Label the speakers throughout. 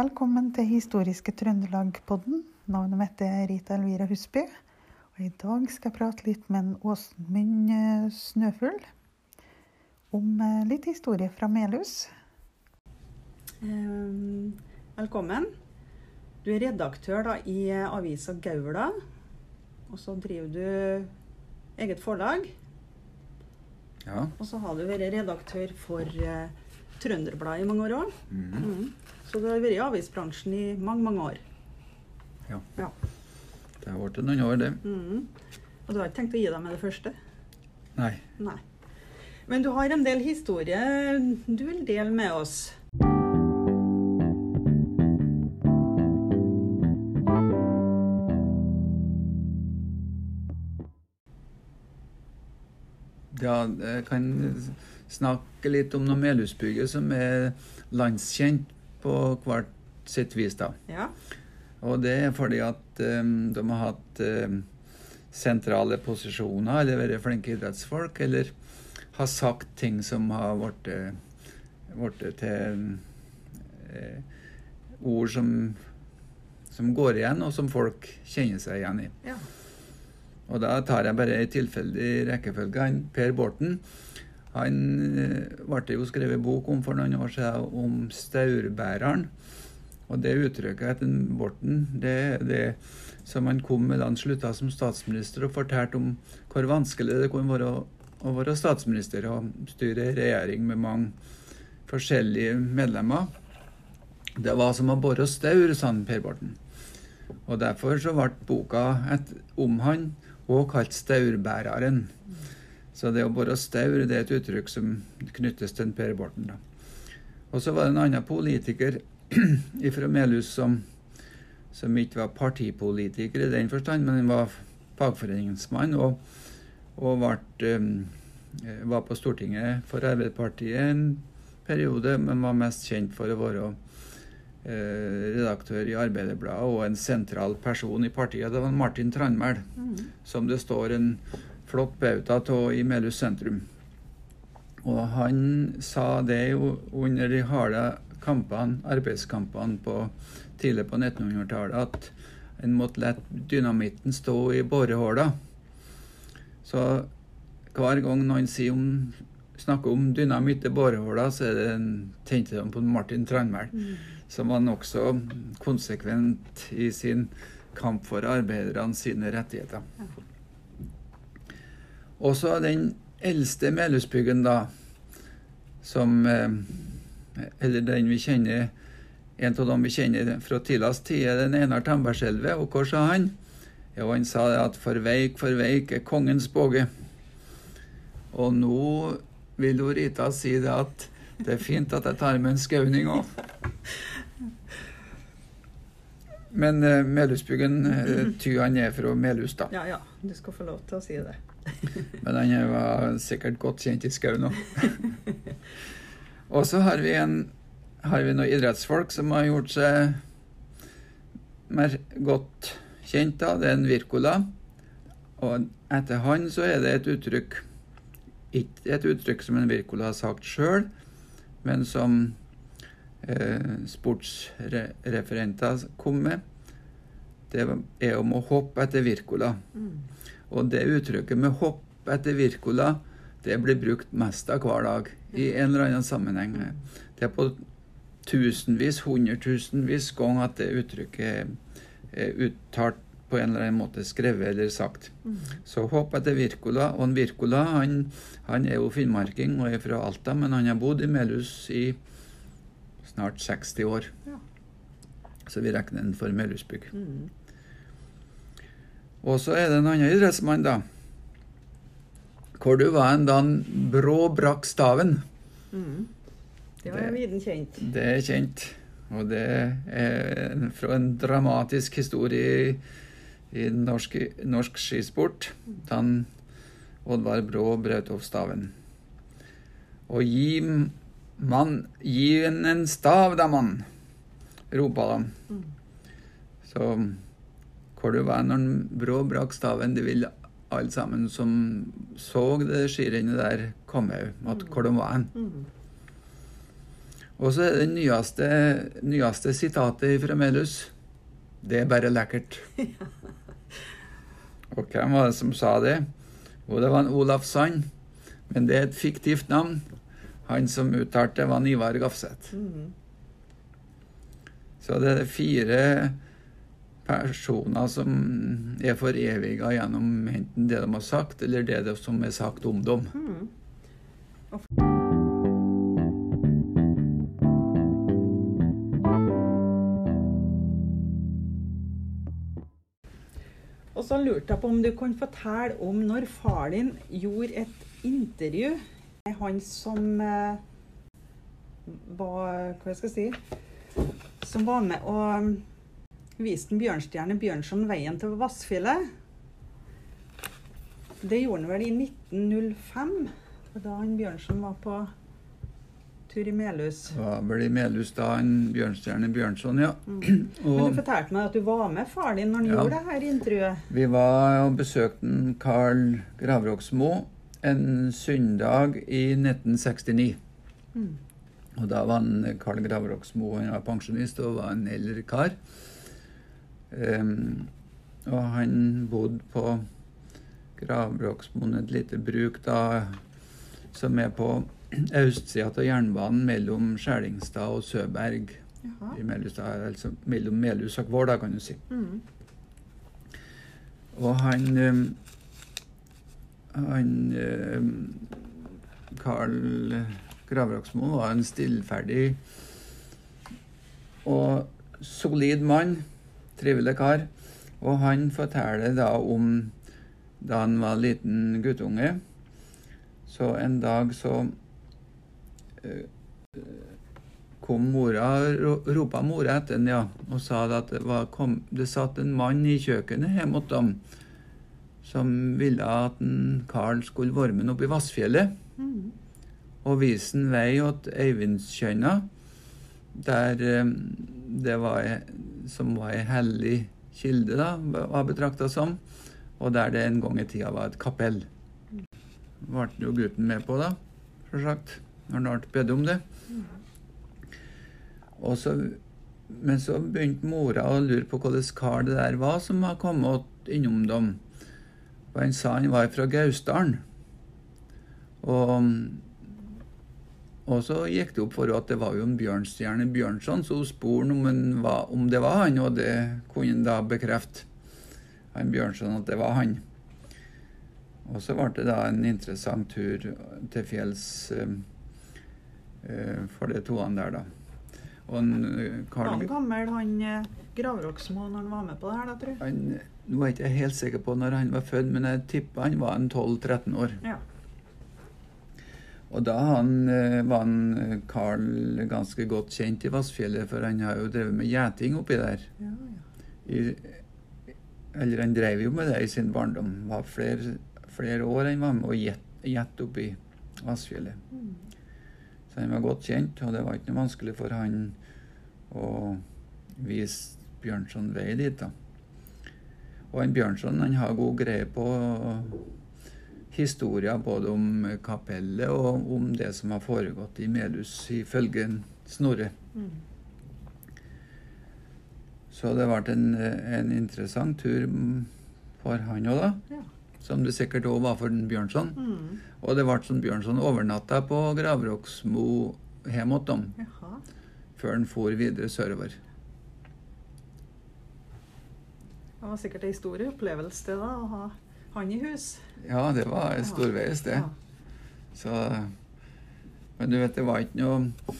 Speaker 1: Velkommen til Historiske Trøndelag-podden. Navnet mitt er Rita Elvira Husby. Og I dag skal jeg prate litt med en Åsmund eh, Snøfugl om eh, litt historie fra Melhus.
Speaker 2: Eh, velkommen. Du er redaktør da, i avisa Gaula. Og så driver du eget forlag.
Speaker 3: Ja.
Speaker 2: Og så har du vært redaktør for Trønderbladet i mange år òg.
Speaker 3: Mm.
Speaker 2: Mm. Så du har vært i avisbransjen i mange, mange år.
Speaker 3: ja.
Speaker 2: Ja.
Speaker 3: Det har vært noen år, det.
Speaker 2: Mm. Og du har ikke tenkt å gi deg med det første?
Speaker 3: Nei.
Speaker 2: Nei. Men du har en del historie du vil dele med oss.
Speaker 3: Ja, jeg kan snakke litt om noe Melhusbygget som er landskjent på hvert sitt vis. da.
Speaker 2: Ja.
Speaker 3: Og det er fordi at um, de har hatt um, sentrale posisjoner, eller vært flinke idrettsfolk, eller har sagt ting som har blitt blitt til eh, ord som, som går igjen, og som folk kjenner seg igjen i.
Speaker 2: ja.
Speaker 3: Og da tar jeg bare i tilfeldig rekkefølge. Per Borten han eh, ble jo skrevet bok om for noen år siden om staurbæreren. Og det uttrykket etter Borten, det er det som han kom med da han slutta som statsminister og fortalte om hvor vanskelig det kunne være å, å være statsminister og styre regjering med mange forskjellige medlemmer. Det var som å bore staur, sa han Per Borten. Og derfor så ble boka et, om han og kalt staurbæreren. Så det å bore staur det er et uttrykk som knyttes til Per Borten. da. Og så var det en annen politiker fra Melhus som, som ikke var partipolitiker i den forstand, men han var fagforeningsmann og, og ble, var på Stortinget for Arbeiderpartiet en periode, men var mest kjent for å være eh, redaktør i Arbeiderbladet og en sentral person i partiet. Det var Martin Tranmæl,
Speaker 2: mm.
Speaker 3: som det står en flott bauta av i Melhus sentrum. Og han sa det jo under de harde kampene, arbeidskampene på, tidlig på 1900-tallet, at en måtte la dynamitten stå i borehåla. Så hver gang noen sier om, snakker om dynamitt i borehåla, så det en, tenkte de på Martin Tranmæl
Speaker 2: mm.
Speaker 3: som var nokså konsekvent i sin kamp for arbeiderne sine rettigheter.
Speaker 2: Ja.
Speaker 3: Også den eldste Melhusbyggen, da, som eh, Eller den vi kjenner En av dem vi kjenner fra tidligst tid, er den Einar Tambergselve. Og hva sa han? Jo, han sa at for veik, for veik er kongens båge. Og nå vil jo Rita si det at det er fint at jeg tar med en skauning òg. Men uh, Melhusbyggen uh, ty han er fra Melhus, da.
Speaker 2: ja, ja. Du skal få lov til å si det.
Speaker 3: Men han var sikkert godt kjent i skauen òg. Og så har vi en har vi noen idrettsfolk som har gjort seg mer godt kjent. da. Det er en Wirkola. Og etter han så er det et uttrykk Ikke et uttrykk som en Wirkola har sagt sjøl, men som eh, sportsreferenter kom med. Det er om å hoppe etter Wirkola.
Speaker 2: Mm.
Speaker 3: Og det uttrykket med hopp etter Wirkola, det blir brukt mest av hver dag i en eller annen sammenheng. Det er på tusenvis, hundretusenvis ganger at det uttrykket er uttalt på en eller annen måte, skrevet eller sagt.
Speaker 2: Mm.
Speaker 3: Så hopp etter Wirkola. Og en Wirkola han, han er jo finnmarking og er fra Alta, men han har bodd i Melhus i snart 60 år.
Speaker 2: Ja.
Speaker 3: Så vi regner den for Melhusbygg.
Speaker 2: Mm.
Speaker 3: Og så er det en annen idrettsmann, da. Hvor du var en da Brå brakk staven.
Speaker 2: Mm. Det var viden kjent.
Speaker 3: Det er kjent. Og det er fra en dramatisk historie i, norsk, norsk skisport. Da Oddvar Brå brøt opp staven. Og gi mann Gi en en stav, da, mann! ropa de.
Speaker 2: Mm.
Speaker 3: Så hvor du var når Brå brakk staven, det ville alle sammen som så det skirennet der, komme at hvor de var.
Speaker 2: Mm.
Speaker 3: Og så er det nyeste, nyeste sitatet fra Melhus. Det er bare lekkert. Og hvem var det som sa det? Jo, det var en Olaf Sand. Men det er et fiktivt navn. Han som uttalte det, var Ivar Gafseth.
Speaker 2: Mm.
Speaker 3: Så det er fire personer som er foreviga gjennom enten det de har sagt, eller det som er sagt om dem.
Speaker 2: Mm. Og så lurte jeg på om du kan fortelle om når far din gjorde et intervju med han som eh, var Hva skal jeg si Som var med og viste Bjørnstjerne Bjørnson veien til Vassfjellet. Det gjorde han vel i 1905, da han Bjørnson var på tur i Melhus.
Speaker 3: Var vel i Melhus da en Bjørnstjerne Bjørnson, ja.
Speaker 2: Mm. Men du fortalte meg at du var med far din når han
Speaker 3: Ja.
Speaker 2: gjorde det her intervjuet.
Speaker 3: vi var og besøkte Carl Gravroksmo en søndag i 1969.
Speaker 2: Mm.
Speaker 3: Og da var han Carl Gravroksmo han var pensjonist og var en eldre kar. Ehm, og han bodde på Gravroksmoen, et lite bruk da, som er på østsida av jernbanen mellom Skjælingstad og Søberg.
Speaker 2: Jaha.
Speaker 3: I Melustad, altså mellom Melhus og Kvål, kan du si.
Speaker 2: Mm.
Speaker 3: Og han um, Han ehm, Carl Gravraksmo var en stillferdig og solid mann. Trivelig kar. Og han forteller da om da han var liten guttunge. Så en dag så eh, kom mora, ro- ropa mora etter den, ja, og sa at det, var, kom, det satt en mann i kjøkkenet hjemme hos dem som ville at en Karl skulle være med opp i Vassfjellet
Speaker 2: Mm.
Speaker 3: og vise en vei til Eivindskjønna, der eh, det var som var ei hellig kilde, da, var betrakta som, og der det en gang i tida var et kapell. Ble jo gutten med på, da, sjølsagt, når han ble bedt om det. Og så, men så begynte mora å lure på hvilken kar det der var som var kommet innom dem. Og han sa han var fra Gausdalen. Og, og så gikk det opp for henne at det var jo en Bjørnstjerne Bjørnson, så hun spurte om, om det var han, og det kunne han da bekrefte. Han Bjørnson at det var han. Og så ble det da en interessant tur til fjells uh, eh, for de toene der, da. Og en, eh, Karl
Speaker 2: han gammel, han eh, Gravroksmo, når han var med på det her, da, tror jeg?
Speaker 3: han, Nå er jeg ikke helt sikker på når han var født, men jeg tipper han var en 12-13 år.
Speaker 2: Ja.
Speaker 3: Og da han, eh, var han eh, Carl ganske godt kjent i Vassfjellet, for han har jo drevet med gjeting oppi der.
Speaker 2: Ja, ja.
Speaker 3: I, eller han drev jo med det i sin barndom. Var flere, flere år han var med og gjette oppi Vassfjellet.
Speaker 2: Mm.
Speaker 3: Så han var godt kjent, og det var ikke noe vanskelig for han å vise Bjørnson vei dit. da. Og han Bjørnson han har god greie på historier både om kapellet og om det som har foregått i Melhus, ifølge Snorre.
Speaker 2: Mm.
Speaker 3: Så det ble en, en interessant tur for han òg, da.
Speaker 2: Ja.
Speaker 3: Som det sikkert òg var for den Bjørnson.
Speaker 2: Mm.
Speaker 3: Og det ble som Bjørnson overnatta på Gravroksmo hjemme hos dem,
Speaker 2: Jaha.
Speaker 3: før han for videre sørover.
Speaker 2: Det var sikkert en stor opplevelse det da, å ha han i hus.
Speaker 3: Ja, det var storveis, det. Så, men du vet, det var ikke noe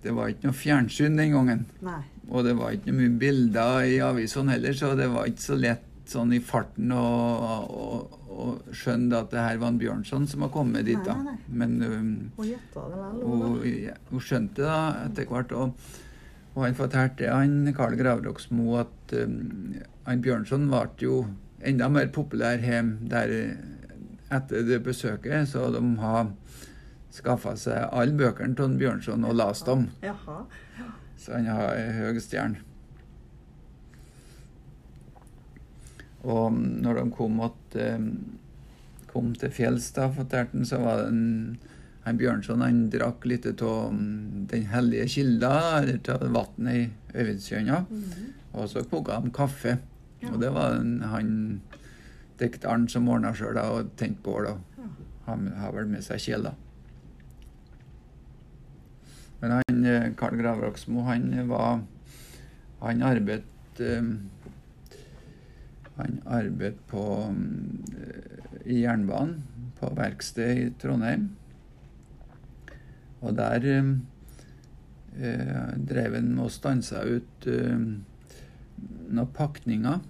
Speaker 3: det var ikke noe fjernsyn den gangen.
Speaker 2: Nei.
Speaker 3: Og det var ikke noe mye bilder i avisene heller, så det var ikke så lett sånn i farten å, å, å skjønne at det her var en Bjørnson som hadde kommet dit. da.
Speaker 2: Nei, nei, nei.
Speaker 3: Men um,
Speaker 2: Hun
Speaker 3: ja, hun skjønte det etter hvert. Og, og han fortalte han Karl Gravroksmo at um, han Bjørnson ble jo enda mer populær hjemme der etter det besøket, så de har skaffa seg alle bøkene til Bjørnson og lest dem.
Speaker 2: Jaha.
Speaker 3: Så han har høy stjerne. Og når de kom, at, eh, kom til fjells, da, fortalte han, så var det en han Bjørnson han drakk litt av mm, Den hellige kilda, eller av vannet i Øvindsjønna.
Speaker 2: Mm -hmm.
Speaker 3: Og så koka de kaffe.
Speaker 2: Ja.
Speaker 3: Og det var en- han dikteren som ordna sjøl og tente bål. og
Speaker 2: Ja.
Speaker 3: Har vel med seg kjel, da. Men han, eh, Karl Gravraksmo, han var Han arbeidet eh, Han arbeidet på eh, i jernbanen, på verksted i Trondheim. Og der eh, eh, drev han og stansa ut eh, noen pakninger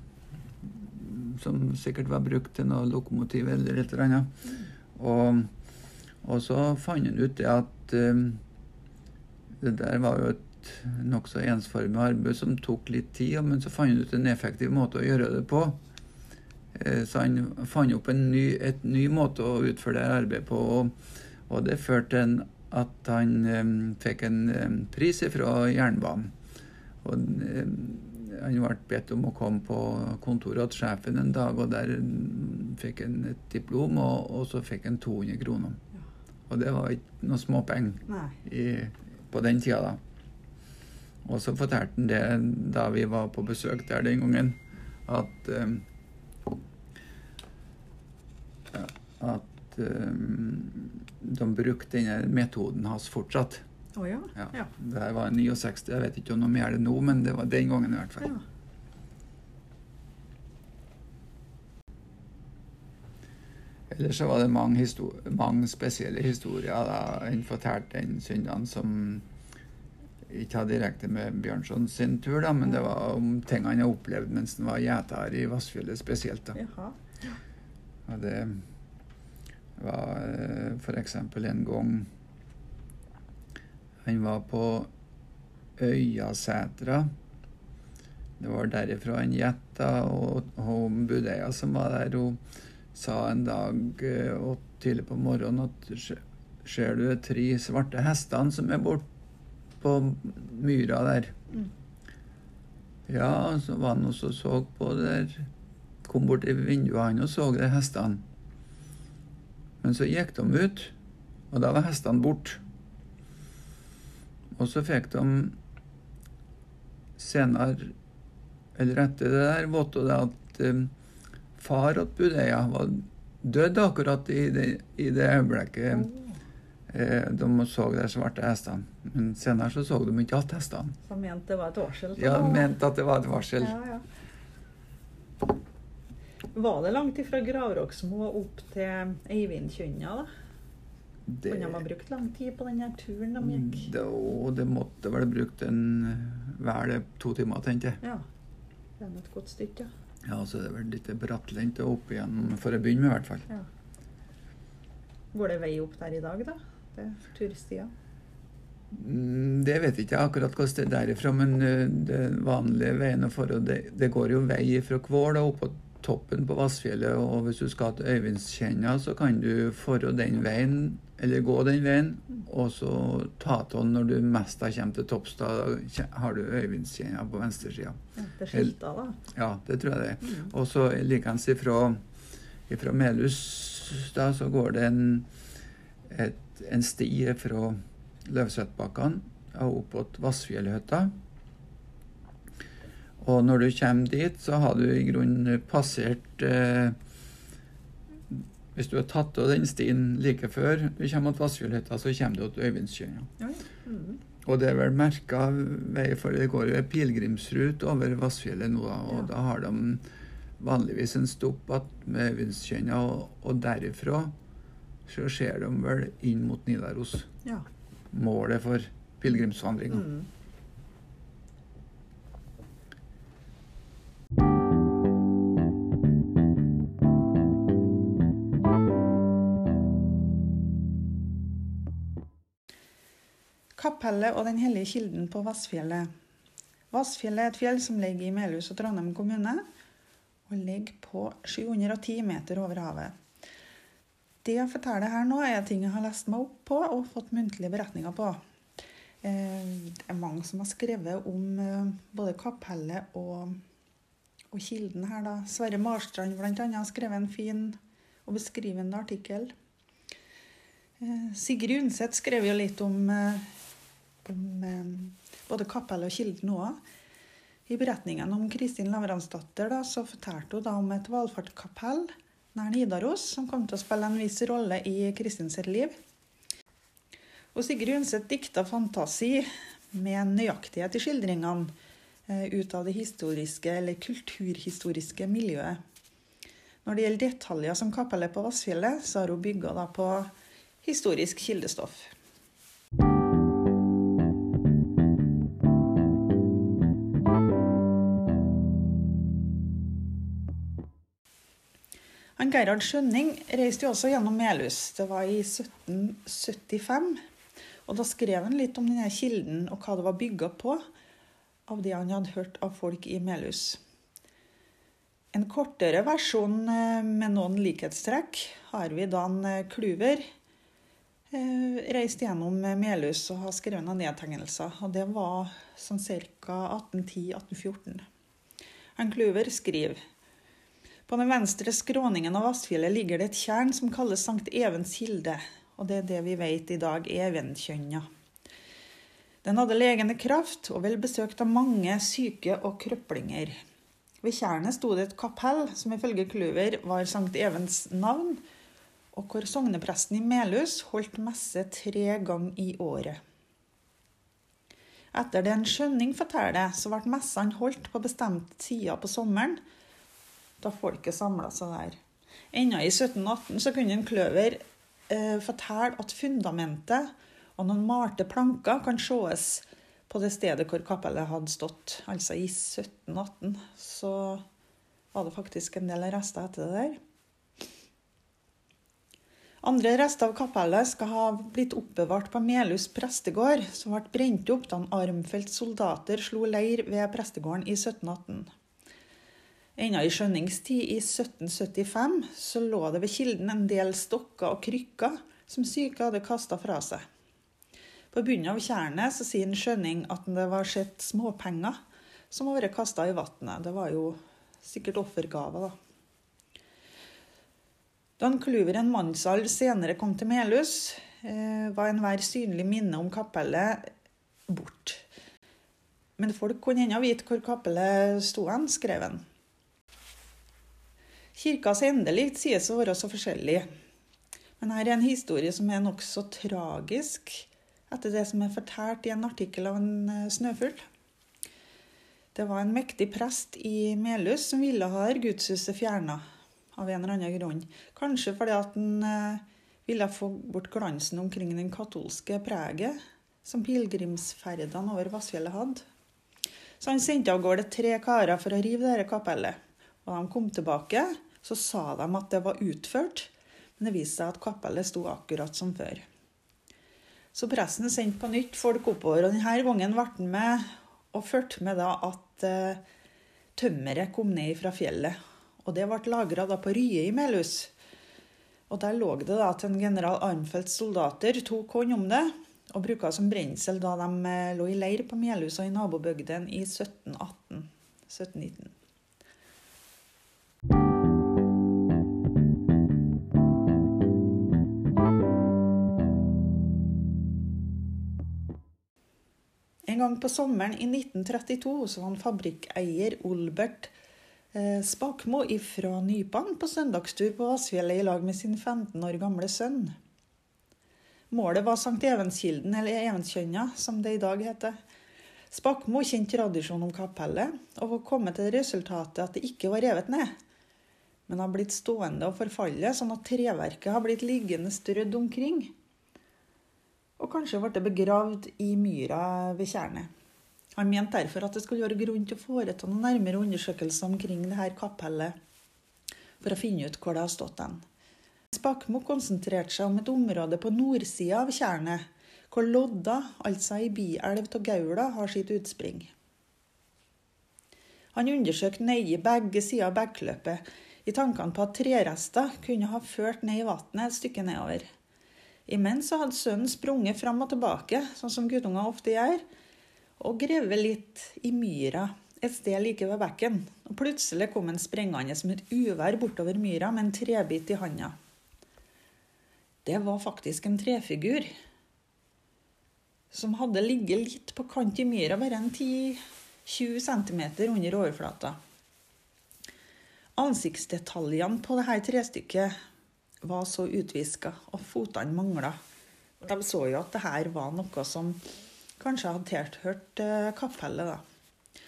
Speaker 3: som sikkert var brukt til noe lokomotiv eller et eller annet. Og, og så fant han ut det at um, det der var jo et nokså ensformig arbeid som tok litt tid, men så fant han ut en effektiv måte å gjøre det på. Eh, så han fant opp en ny, et ny måte å utføre det arbeidet på, og, og det førte til at han um, fikk en um, pris fra jernbanen. Og han ble bedt om å komme på kontoret til sjefen en dag, og der fikk han et diplom, og, og så fikk han 200 kroner.
Speaker 2: Ja.
Speaker 3: Og det var ikke noe småpenger på den tida, da. Og så fortalte han det da vi var på besøk der den gangen, at um, At um, de brukte denne metoden hans fortsatt.
Speaker 2: Å ja.
Speaker 3: Ja.
Speaker 2: Ja.
Speaker 3: Det her var 69, jeg vet ikke om de gjør det nå, men det var den gangen i hvert fall.
Speaker 2: ja.
Speaker 3: Ellers så var det mange, histori mange spesielle historier. da. Han fortalte den søndagen som ikke hadde direkte med Bjørnson sin tur, da, men det var om ting han har opplevd mens han var gjeter i Vassfjellet spesielt. da.
Speaker 2: Jaha.
Speaker 3: Og det var f.eks. en gang han var på Øyasetra. Det var derifra han gjetta, og hun budeia som var der, hun sa en dag eh, og tidlig på morgenen at "Se- ser du tre svarte hestene som er borte på myra der?
Speaker 2: Mm.
Speaker 3: Ja, så var han også så på der. Kom bort i vinduet han og så de hestene. Men så gikk de ut, og da var hestene borte. Og så fikk de senere, eller etter det der, vite det at eh, far til Budeia var død akkurat i det, i det øyeblikket eh, de så de svarte hestene. Men senere så så de ikke igjen hestene.
Speaker 2: Så mente det var et varsel?
Speaker 3: Ja,
Speaker 2: de
Speaker 3: mente at det var et varsel.
Speaker 2: Ja, ja. Var det langt ifra Gravroksmo opp til Eivindkjønna, da?
Speaker 3: Det,
Speaker 2: Kunne de ha brukt lang tid på den turen de gikk?
Speaker 3: det, og det måtte vel brukt en vel to timer, tenkte jeg.
Speaker 2: Ja. Det er nå et godt stykke, ja.
Speaker 3: Så det er vel litt brattlendt opp igjen for å begynne med, i hvert fall.
Speaker 2: ja. Går det vei opp der i dag, da? Det er?
Speaker 3: Mm, Det vet jeg ikke akkurat hvordan det er derifra, men eh, det vanlige veien fare, det, det går jo vei fra Kvål og opp toppen på Vassfjellet, og hvis du skal til Øyvindskjenna, så kan du forå den veien, eller gå den veien, og så ta av når du mest har kommet til Toppstad, da har du Øyvindskjenna på venstresida.
Speaker 2: Ja, det er skilta, da.
Speaker 3: Ja, det tror jeg det er.
Speaker 2: Mm.
Speaker 3: Og så likeens ifra, ifra Melhus da, så går det en, et, en sti fra Løvsvettbakkene og opp mot Vassfjellhytta. Og når du kommer dit, så har du i grunnen passert eh, Hvis du har tatt av den stien like før du kommer til Vassfjellhytta, så kommer du til Øyvindskjøya.
Speaker 2: Ja. Mm.
Speaker 3: Og det er vel merka vei, for det går jo en pilegrimsrute over Vassfjellet nå, og
Speaker 2: Ja.
Speaker 3: da har de vanligvis en stopp ved med Øyvindskjønna, og, og derifra så ser de vel inn mot Nidaros.
Speaker 2: ja.
Speaker 3: Målet for pilegrimsvandringa.
Speaker 2: Mm. Kapellet og Den hellige kilden på Vassfjellet. Vassfjellet er et fjell som ligger i Melhus og Trondheim kommune, og ligger på 710 meter over havet. Det jeg forteller her nå, er ting jeg har lest meg opp på og fått muntlige beretninger på. Eh, Det er mange som har skrevet om eh, både kapellet og, og kilden her. da. Sverre Marstrand annet har skrevet en fin og beskrivende artikkel. Eh, Sigrid Undset skrev jo litt om, om eh, både kapellet og kilden òg. I beretningen om Kristin Lavransdatter da, fortalte hun da om et valfartkapell nær Nidaros som kom til å spille en viss rolle i Kristin sitt liv. Og Sigrid Undset dikta fantasi med nøyaktighet i skildringene ut av det historiske eller kulturhistoriske miljøet. Når det gjelder detaljer som kapellet på Vassfjellet, så har hun bygga på historisk kildestoff. Gerhard Skjønning reiste jo også gjennom Melhus. Det var i 1775. Og da skrev han litt om denne kilden og hva det var bygga på av det han hadde hørt av folk i Melhus. En kortere versjon eh, med noen likhetstrekk har vi da en eh, Kluver Eh, reiste gjennom Melhus og har skrevet noen nedtegnelser. Og det var sånn ca. 1810-1814. Han Kluver skriver på den venstre skråningen av Vassfjellet ligger det et tjern som kalles Sankt Evens kilde. Og det er det vi vet i dag er Evenkjønna. Den hadde legende kraft og vel besøkt av mange syke og krøplinger. Ved tjernet sto det et kapell som ifølge Kluver var Sankt Evens navn, og hvor sognepresten i Melhus holdt messe tre ganger i året. Etter det en skjønning forteller, så ble messene holdt på bestemte tider på sommeren, da folket samla seg der. Ennå i 1718 så kunne en kløver eh, fortelle at fundamentet og noen malte planker kan sees på det stedet hvor kapellet hadde stått. Altså i 1718 så var det faktisk en del rester etter det der. Andre rester av kapellet skal ha blitt oppbevart på Melhus prestegård, som ble brent opp da Armfeldts soldater slo leir ved prestegården i 1718. Ennå i skjønningstid i 1775 så lå det ved kilden en del stokker og krykker som syke hadde kasta fra seg. På bunnen av tjernet så sier en skjønning at det var sett småpenger som hadde vært kasta i vannet. Det var jo sikkert offergaver, da. Da en Kluver en mannsalv senere kom til Melhus, eh, var enhver synlig minne om kapellet bort. Men folk kunne ennå vite hvor kapellet sto hen, skrev han. Kirkas endelikt sies å være så forskjellig. Men her er en historie som er nokså tragisk, etter det som er fortalt i en artikkel av en eh, snøfugl. Det var en mektig prest i Melhus som ville ha gudshuset fjerna av en eller annen grunn. Kanskje fordi at han eh, ville få bort glansen omkring den katolske preget som pilegrimsferdene over Vassfjellet hadde. Så han sendte av gårde tre karer for å rive dette kapellet. Og de kom tilbake, så sa de at det var utført, men det viste seg at kapellet sto akkurat som før. Så presten sendte på nytt folk oppover, og denne gangen ble han med og fulgte med da at uh, tømmeret kom ned fra fjellet og det ble lagra på Rye i Melhus. Og der lå det da at en general Armfeldts soldater tok hånd om det og bruka som brensel da de eh, lå i leir på Melhus og i nabobygdene i 1718. 1719. gang på sommeren i 1932 så var han fabrikkeier Olbert Eh, Spakmo fra Nypan på søndagstur på Vassfjellet i lag med sin 15 år gamle sønn. Målet var Sankt Evenskilden, eller Evenskjønna, som det i dag heter. Spakmo kjente tradisjonen om kapellet, og var kommet til det resultatet at det ikke var revet ned, men har blitt stående og forfalle, sånn at treverket har blitt liggende strødd omkring. Og kanskje ble begravd i myra ved tjernet. Han mente derfor at det skulle være grunn til å foreta noen nærmere undersøkelser omkring dette kapellet, for å finne ut hvor det har stått hen. Spakmo konsentrerte seg om et område på nordsida av tjernet, hvor Lodda, altså ei bielv av Gaula, har sitt utspring. Han undersøkte nøye begge sider av bekkløpet, i tankene på at trerester kunne ha ført ned i vannet et stykke nedover. Imens hadde sønnen sprunget fram og tilbake, sånn som guttunger ofte gjør, og grevet litt i myra et sted like ved bekken. Og plutselig kom han sprengende som et uvær bortover myra med en trebit i handa. det var faktisk en trefigur som hadde ligget litt på kant i myra, bare en 10-20 cm under overflata. Ansiktsdetaljene på dette trestykket var så utviska, og fotene mangla. De så jo at det her var noe som kanskje hadde tilhørt eh, kapellet. Da.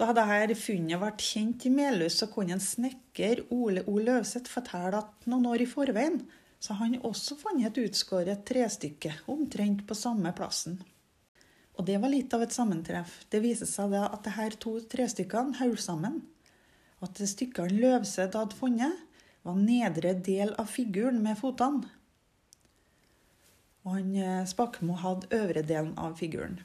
Speaker 2: da dette funnet vært kjent i Melhus, så kunne en snekker Ole O. Løvseth fortelle at noen år i forveien så han også funnet et utskåret trestykke omtrent på samme plassen. Og det var litt av et sammentreff. Det viser seg da at disse to trestykkene holdt sammen. At stykkene Løvseth hadde funnet, var nedre del av figuren med fotene. Og han eh, hadde øvre delen av figuren.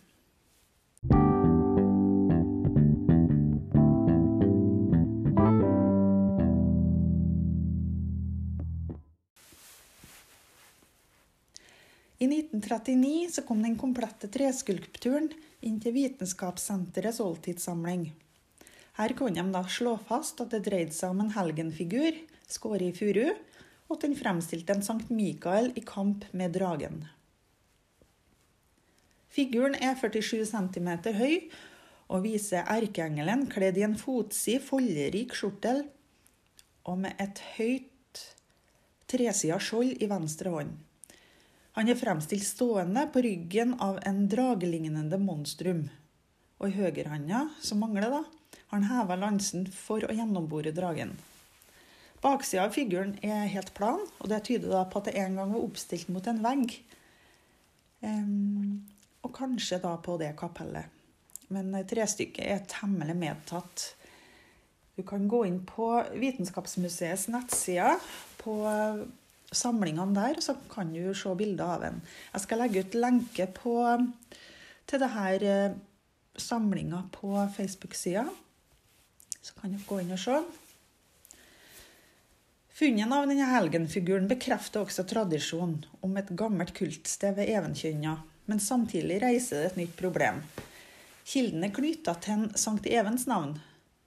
Speaker 2: I 1939 så kom den komplette treskulpturen inn til Vitenskapssenterets oldtidssamling. Her kunne de da slå fast at det dreide seg om en helgenfigur skåret i furu, og at den fremstilte en Sankt Mikael i kamp med dragen. Figuren er 47 cm høy og viser erkeengelen kledd i en fotsid, folderik skjortel og med et høyt tresida skjold i venstre hånd. Han er fremstilt stående på ryggen av en dragelignende monstrum. Og i høyrehånda, som mangler, da, har han heva lansen for å gjennombore dragen. Baksida av figuren er helt plan, og det tyder da på at det en gang var oppstilt mot en vegg. Um, og kanskje da på det kapellet. Men trestykket er temmelig medtatt. Du kan gå inn på Vitenskapsmuseets nettsider på samlingene der, så kan du se bilder av den. Jeg skal legge ut lenke på, til denne her samlinga på Facebook-sida. Så kan dere gå inn og se. Funnet av denne helgenfiguren bekrefter også tradisjonen om et gammelt kultsted ved Evenkynna, men samtidig reiser det et nytt problem. Kilden er knytta til en Sankt Evens navn,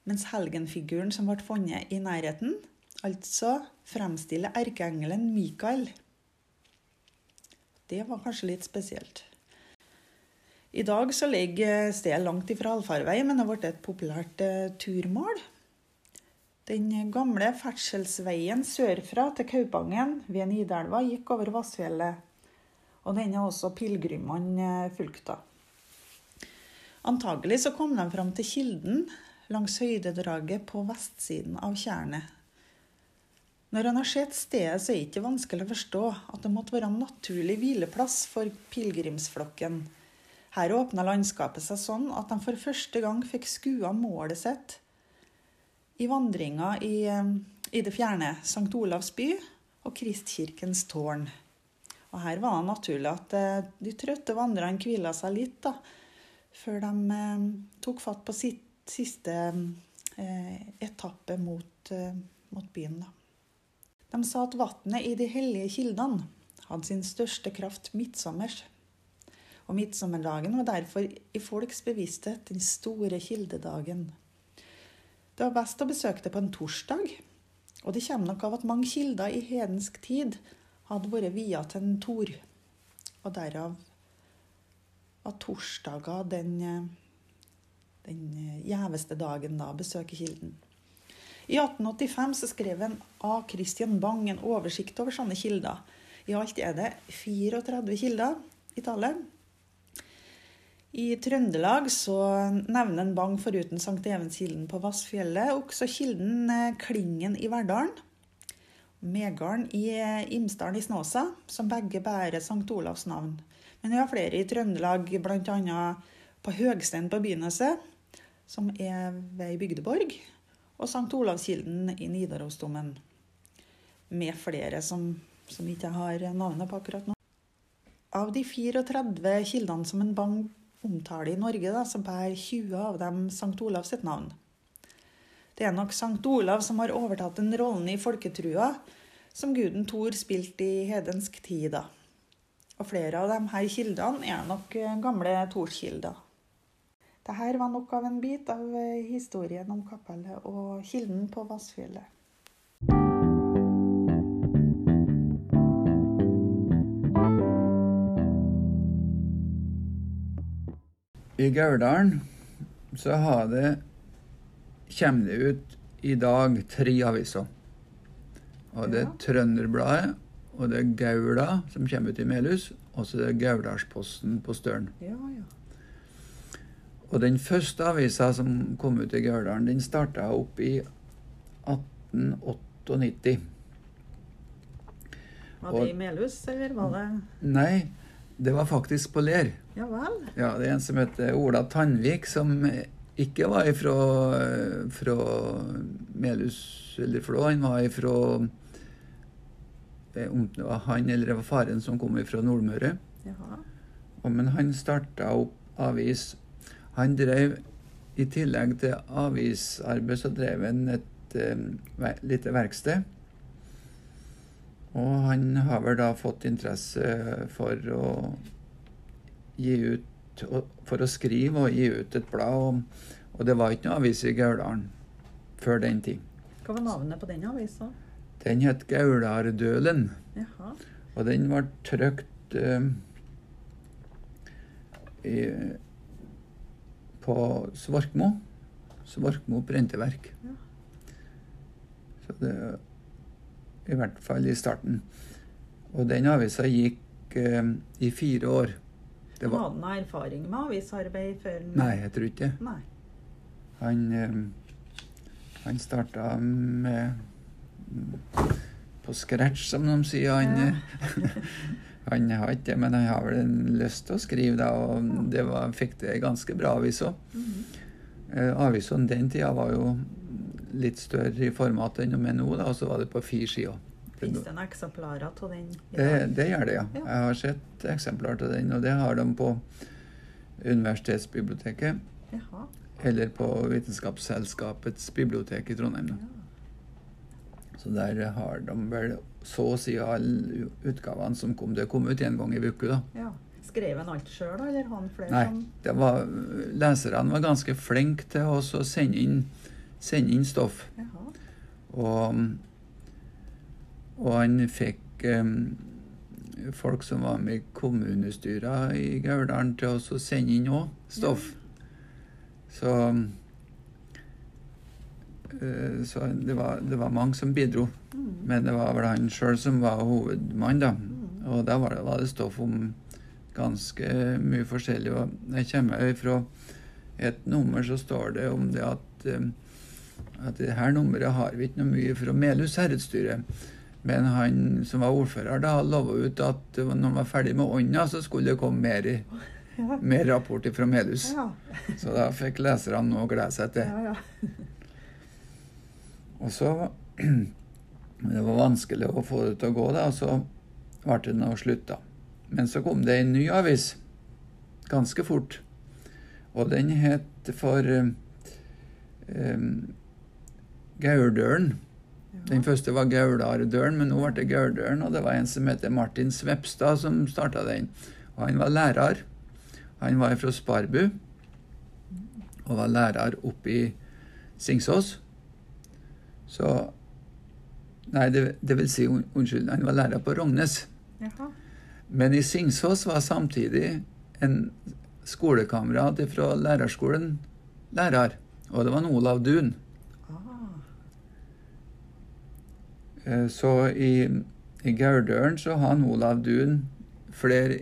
Speaker 2: mens helgenfiguren som ble funnet i nærheten, altså fremstiller erkeengelen Mikael. Det var kanskje litt spesielt. I dag så ligger stedet langt ifra allfarvei, men det har blitt et populært eh, turmål. Den gamle ferdselsveien sørfra til Kaupangen ved Nidelva gikk over Vassfjellet. Og den er også pilegrimene eh, fulgt. Antagelig så kom de fram til kilden langs høydedraget på vestsiden av tjernet. Når en har sett stedet, så er det ikke vanskelig å forstå at det måtte være en naturlig hvileplass for pilegrimsflokken. Her åpna landskapet seg sånn at de for første gang fikk skua målet sitt i vandringa i, i det fjerne St. Olavs by og Kristkirkens tårn. Og her var det naturlig at eh, de trøtte vandrerne hvila seg litt da, før de tok fatt på sitt siste eh, etappe mot, eh, mot byen. da. De sa at vannet i de hellige kildene hadde sin største kraft midtsommers. Og midtsommerdagen var derfor i folks bevissthet den store kildedagen. Det var best å besøke det på en torsdag, og det kommer nok av at mange kilder i hedensk tid hadde vært via til en tor, og derav at torsdager den, den gjeveste dagen da besøker kilden. I 1885 så skrev en A. Christian Bang en oversikt over sånne kilder. I alt er det 34 kilder i tallet. I Trøndelag så nevner en Bang foruten Sankt Evenskilden på Vassfjellet også kilden eh, Klingen i Verdalen. Megarden i eh, Imsdalen i Snåsa, som begge bærer Sankt Olavs navn. Men vi har flere i Trøndelag, bl.a. på Høgstein på Byneset, som er ved Bygdeborg og St. Olavskilden i Nidarosdomen. Med flere som, som ikke har navnet på akkurat nå. Av de 34 kildene som en bang omtaler i Norge, da, så bærer 20 av dem Sankt Olav sitt navn. Det er nok Sankt Olav som har overtatt den rollen i folketrua som guden Thor spilte i hedensk tid. da. Og flere av her kildene er nok gamle Torskilder. Dette var nok av en bit av eh, historien om kapellet og kilden på Vassfjellet.
Speaker 3: I Gauldalen så har det kommer det ut i dag tre aviser. Og det er Trønderbladet, og det er Gaula, som kommer ut i Melhus, og så er det Gauldalsposten på Støren.
Speaker 2: Ja, ja.
Speaker 3: Og den første avisa som kom ut i Gauldalen, den starta opp i 1898.
Speaker 2: Var
Speaker 3: Og-
Speaker 2: det i Melhus, eller var det
Speaker 3: Nei, det var faktisk på Ler.
Speaker 2: Ja vel?
Speaker 3: Ja, det er en som heter Ola Tandvik, som ikke var ifra, fra Melhus eller Flå. Han var ifra eh, Om det var han eller det var faren som kom ifra Nordmøre.
Speaker 2: Jaha.
Speaker 3: Og, men han starta opp avis. Han drev I tillegg til avisarbeid så drev han et um, lite verksted. Og han har vel da fått interesse for å gi ut For å skrive og gi ut et blad. Og, det var ikke noe avis i Gauldalen før den tid.
Speaker 2: Hva var navnet på den avisa?
Speaker 3: Den het Gaulardølen.
Speaker 2: Jaha.
Speaker 3: Og den ble trykt eh, i, på Svorkmo. Svorkmo brenteverk.
Speaker 2: Ja.
Speaker 3: Så det I hvert fall i starten. Og den avisa gikk eh, i fire år. Det var,
Speaker 2: Hadde han erfaring med avisarbeid før?
Speaker 3: nei, jeg tror ikke det. Han, eh, han starta med på scratch, som de sier. Han,
Speaker 2: Ja.
Speaker 3: han har ikke det, men han har vel lyst til å skrive, da, og det var, fikk det ganske bra avis òg.
Speaker 2: Mhm.
Speaker 3: Eh, Avisene den tida var jo litt større i format enn de er nå, og så var det på fire sider.
Speaker 2: Fins det noen eksemplarer av den?
Speaker 3: Det, det gjør det, ja.
Speaker 2: Ja.
Speaker 3: Jeg har sett eksemplar til den, og det har de på Universitetsbiblioteket
Speaker 2: Jaha.
Speaker 3: eller på Vitenskapsselskapets bibliotek i Trondheim.
Speaker 2: Ja.
Speaker 3: Så der har de vel så å si alle utgavene som kom. Det kom ut en gang i uka, da.
Speaker 2: ja. Skrev han alt sjøl, eller han flere
Speaker 3: Nei, var, leserne var ganske flinke til å sende inn, sende inn stoff.
Speaker 2: Jaha.
Speaker 3: Og, og han fikk um, folk som var med i kommunestyret i Gauldalen, til å sende inn òg stoff. Så eh, Så det var, det var mange som bidro.
Speaker 2: Mm.
Speaker 3: Men det var vel han sjøl som var hovedmann, da.
Speaker 2: Mm.
Speaker 3: Og da var det, var det stoff om ganske mye forskjellig. Og jeg kommer fra et nummer, så står det om det at eh, at det her nummeret har vi ikke noe mye fra Melhus herredsstyre. Men han som var ordfører da, lova ut at når han var ferdig med ånda, så skulle det komme mer,
Speaker 2: Ja.
Speaker 3: mer rapport fra Melhus.
Speaker 2: Ja.
Speaker 3: Så da fikk leserne noe å glede seg til.
Speaker 2: Ja, ja.
Speaker 3: Og så Det var vanskelig å få det til å gå, da, og så ble det noe slutt, da. Men så kom det en ny avis ganske fort. Og den het for um, Gauldølen. Den første var Gaulardølen, men nå ble det Gaurdølen. og det var en som heter Martin Svepstad som starta den. Og han var lærer. Han var fra Sparbu og var lærer oppe i Singsås. Så Nei, det, det vil si, unnskyld, han var lærer på Rognes.
Speaker 2: Jaha.
Speaker 3: Men i Singsås var samtidig en skolekamerat fra lærerskolen lærer. Og det var en Olav Duun.
Speaker 2: Ah.
Speaker 3: Eh, Så i, i Gauldølen så har han Olav Duun flere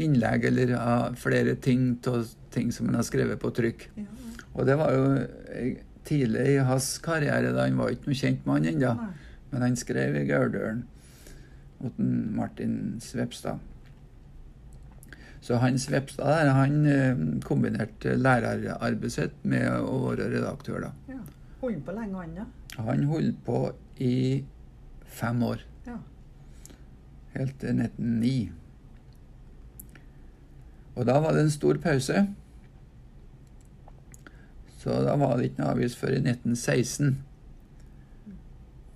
Speaker 3: innlegg eller flere ting av ting som han har skrevet på trykk.
Speaker 2: Ja.
Speaker 3: Og det var jo eh, tidlig i hans karriere, da han var ikke noe kjent mann ennå. Men han skrev i Gauldølen mot Martin Svepstad. Så han Svepstad der, han eh, kombinerte lærerarbeidet sitt med å være redaktør, da.
Speaker 2: Ja. Holdt på lenge, han, da?
Speaker 3: Han holdt på i fem år.
Speaker 2: ja.
Speaker 3: Helt til 1909. Og da var det en stor pause. Så da var det ikke noe avis før i 1916.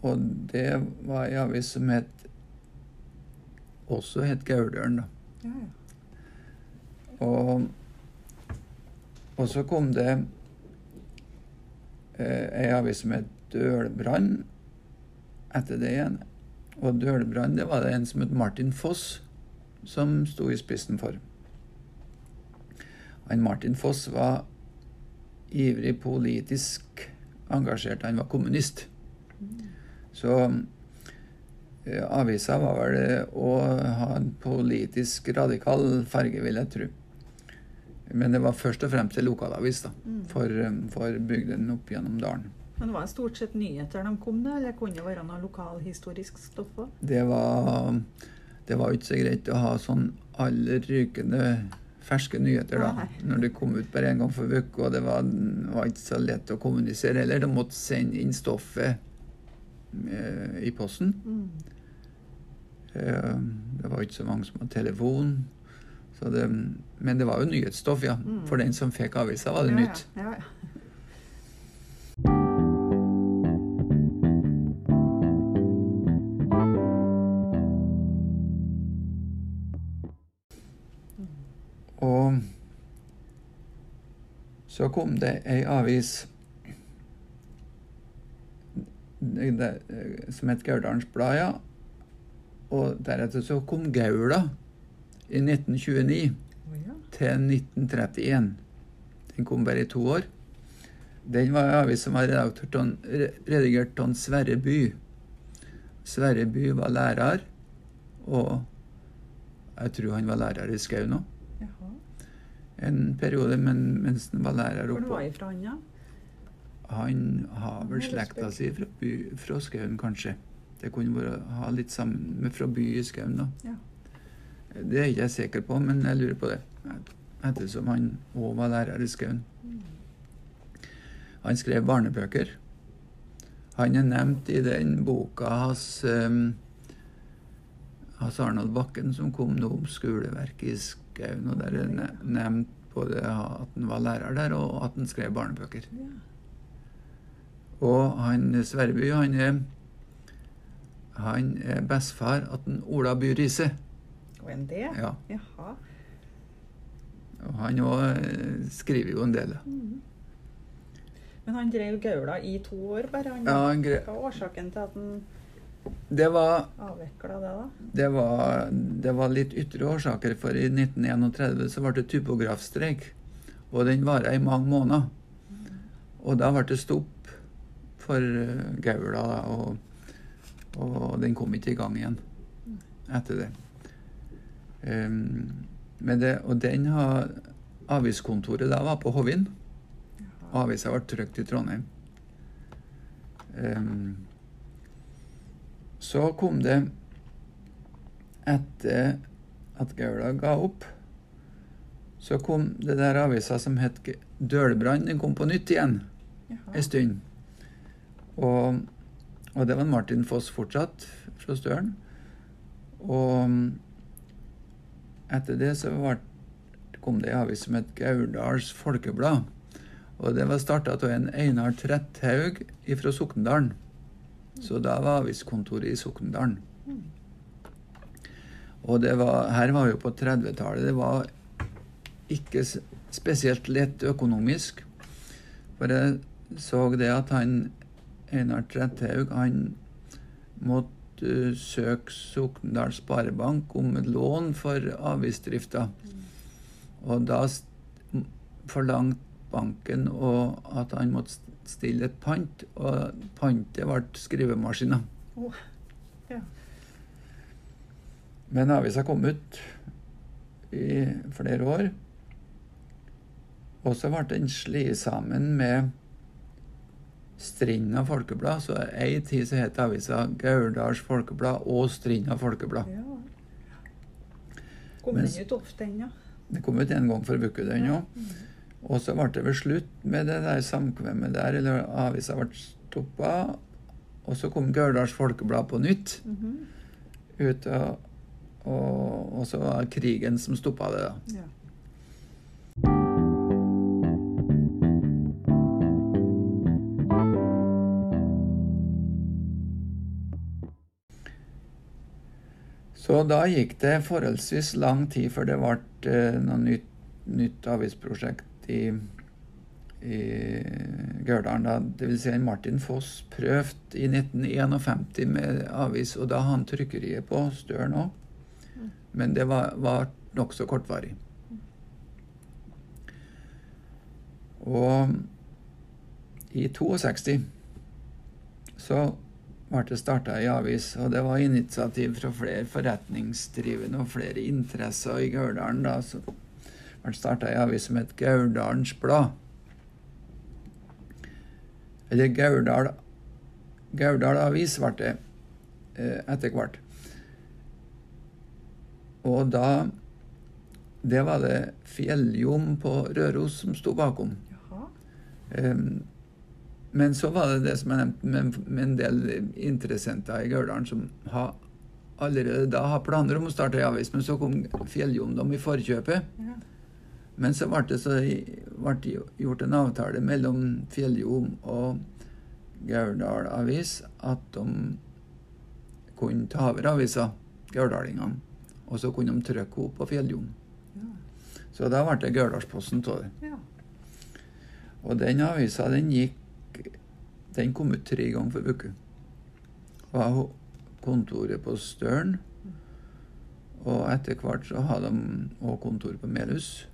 Speaker 3: Og det var ei avis som het også het Gauldølen, da.
Speaker 2: ja, ja.
Speaker 3: Og, og så kom det eh, ei avis som het Dølbrann etter det igjen. Og Dølbrann det var det en som het Martin Foss som sto i spissen for. han Martin Foss var ivrig politisk engasjert. Han var kommunist. Så eh, avisa var vel å ha en politisk radikal farge, vil jeg tro. Men det var først og fremst en lokalavis da, for, eh, for bygden opp gjennom dalen.
Speaker 2: Men var det stort sett nyheter de kom med, eller kunne det være noe lokalhistorisk stoff òg?
Speaker 3: Det var, det var ikke så greit å ha sånn aller rykende ferske nyheter da,
Speaker 2: Nei.
Speaker 3: når det kom ut bare en gang for uka. og det var, var ikke så lett å kommunisere heller. De måtte sende inn stoffet eh, i posten. Eh, det var ikke så mange som hadde telefon. Så det, men det var jo nyhetsstoff, ja. For den som fikk avisa, var det nytt.
Speaker 2: Ja, ja.
Speaker 3: Kom det ei avis det, som het Gauldalens Blad, ja. Og deretter så kom Gaula i 1929
Speaker 2: oh, ja.
Speaker 3: til 1931. Den kom bare i to år. Den var en avis som var redigert av Sverre By. Sverre By var lærer, og jeg tror han var lærer i Skau òg. En periode men, mens han var lærer
Speaker 2: Hvor
Speaker 3: oppe.
Speaker 2: var han fra han, da?
Speaker 3: Han har vel slekta si fra, by, fra Skaun, kanskje. Det kunne være, ha litt sammen med fra by i Skaun, da.
Speaker 2: Ja.
Speaker 3: Det er ikke jeg sikker på, men jeg lurer på det. Ettersom han òg var lærer i Skaun. Han skrev barnebøker. Han er nevnt i den boka hans um, hans Arnold Bakken som kom nå om skoleverket i Skaun. Og der er ne nevnt både at han var lærer der, og at han skrev barnebøker.
Speaker 2: ja.
Speaker 3: Og han Sverreby, han er han er bestefar til Ola By Riise.
Speaker 2: Og en det?
Speaker 3: Ja.
Speaker 2: Jaha.
Speaker 3: Og han òg skriver jo en del.
Speaker 2: Men han drev Gaula i to år, bare? Han,
Speaker 3: Ja, han
Speaker 2: Hva var årsaken til at han
Speaker 3: Det var
Speaker 2: avvikla det, da?
Speaker 3: Det var, det var litt ytre årsaker, for i 1931 så ble det typografstreik. Og den varte i mange måneder. Og da ble det stopp for eh, Gaula, da, og, og den kom ikke i gang igjen etter det. Um, men det og den har Aviskontoret da var på Hovin. Avisa ble trykt i Trondheim. Ehm, så kom det etter at Gaula ga opp, så kom det der avisa som het Dølbrand, Dølbrann. Den kom på nytt igjen
Speaker 2: Jaha.
Speaker 3: en stund. Og, og det var Martin Foss fortsatt fra Støren. Og etter det så var, kom det ei avis som het Gauldals Folkeblad. Og det var starta av en Einar Tretthaug fra Sokndalen. Så da var aviskontoret i Sokndalen. Og var, her var jo på 30-tallet. Det var ikke spesielt lett økonomisk. For jeg så det at han Einar Tretthaug han måtte uh, søke Sokndal Sparebank om et lån for avisdrifta. Og da forlangte banken at han måtte stille et pant, og pantet ble skrivemaskiner.
Speaker 2: Oh. ja.
Speaker 3: Men avisa kom ut i flere år. Og så ble den slått sammen med Strinda Folkeblad. Så ei tid så het avisa Gauldals Folkeblad og Strinda Folkeblad.
Speaker 2: ja. Kom den ut ofte, ennå? ja?
Speaker 3: Det kom ut en gang for uke, den
Speaker 2: Ja.
Speaker 3: òg. Og så ble det vel slutt med det der samkvemmet der, eller avisa ble stoppa. Og så kom Gauldals Folkeblad på nytt.
Speaker 2: Mhm.
Speaker 3: ut og, og, og så var det krigen som stoppa det, da.
Speaker 2: ja.
Speaker 3: Så da gikk det forholdsvis lang tid før det ble eh, noe nytt, nytt avisprosjekt i, i Gørdalen. da. Det vil si Martin Foss prøvde i 1951 med avis, og da han trykkeriet på Støren òg. Men det var, var nokså kortvarig. Og i 62 så ble det starta ei avis, og det var initiativ fra flere forretningsdrivende og flere interesser i Gørdalen da, Så det starta ei avis som het Gauldalens Blad. Eller Gaurdal, Gaurdal Avis ble det eh, etter hvert. Og da Det var det Fjelljom på Røros som sto bakom.
Speaker 2: Jaha.
Speaker 3: Um, men så var det det som jeg nevnte, med, med en del interessenter i Gauldalen som har allerede da har planer om å starte ei avis, men så kom Fjelljom dem i forkjøpet.
Speaker 2: Ja.
Speaker 3: Men så ble det så, ble det gjort en avtale mellom Fjelljom og Gauldal Avis at de kunne ta over avisa, gauldalingene. Og så kunne de trykke henne på Fjelljom.
Speaker 2: Ja.
Speaker 3: Så da ble det Gauldalsposten av det.
Speaker 2: ja.
Speaker 3: Og den avisa, den gikk Den kom ut tre ganger for uke. Var kontoret på Støren. Og etter hvert så hadde de òg kontor på Melhus.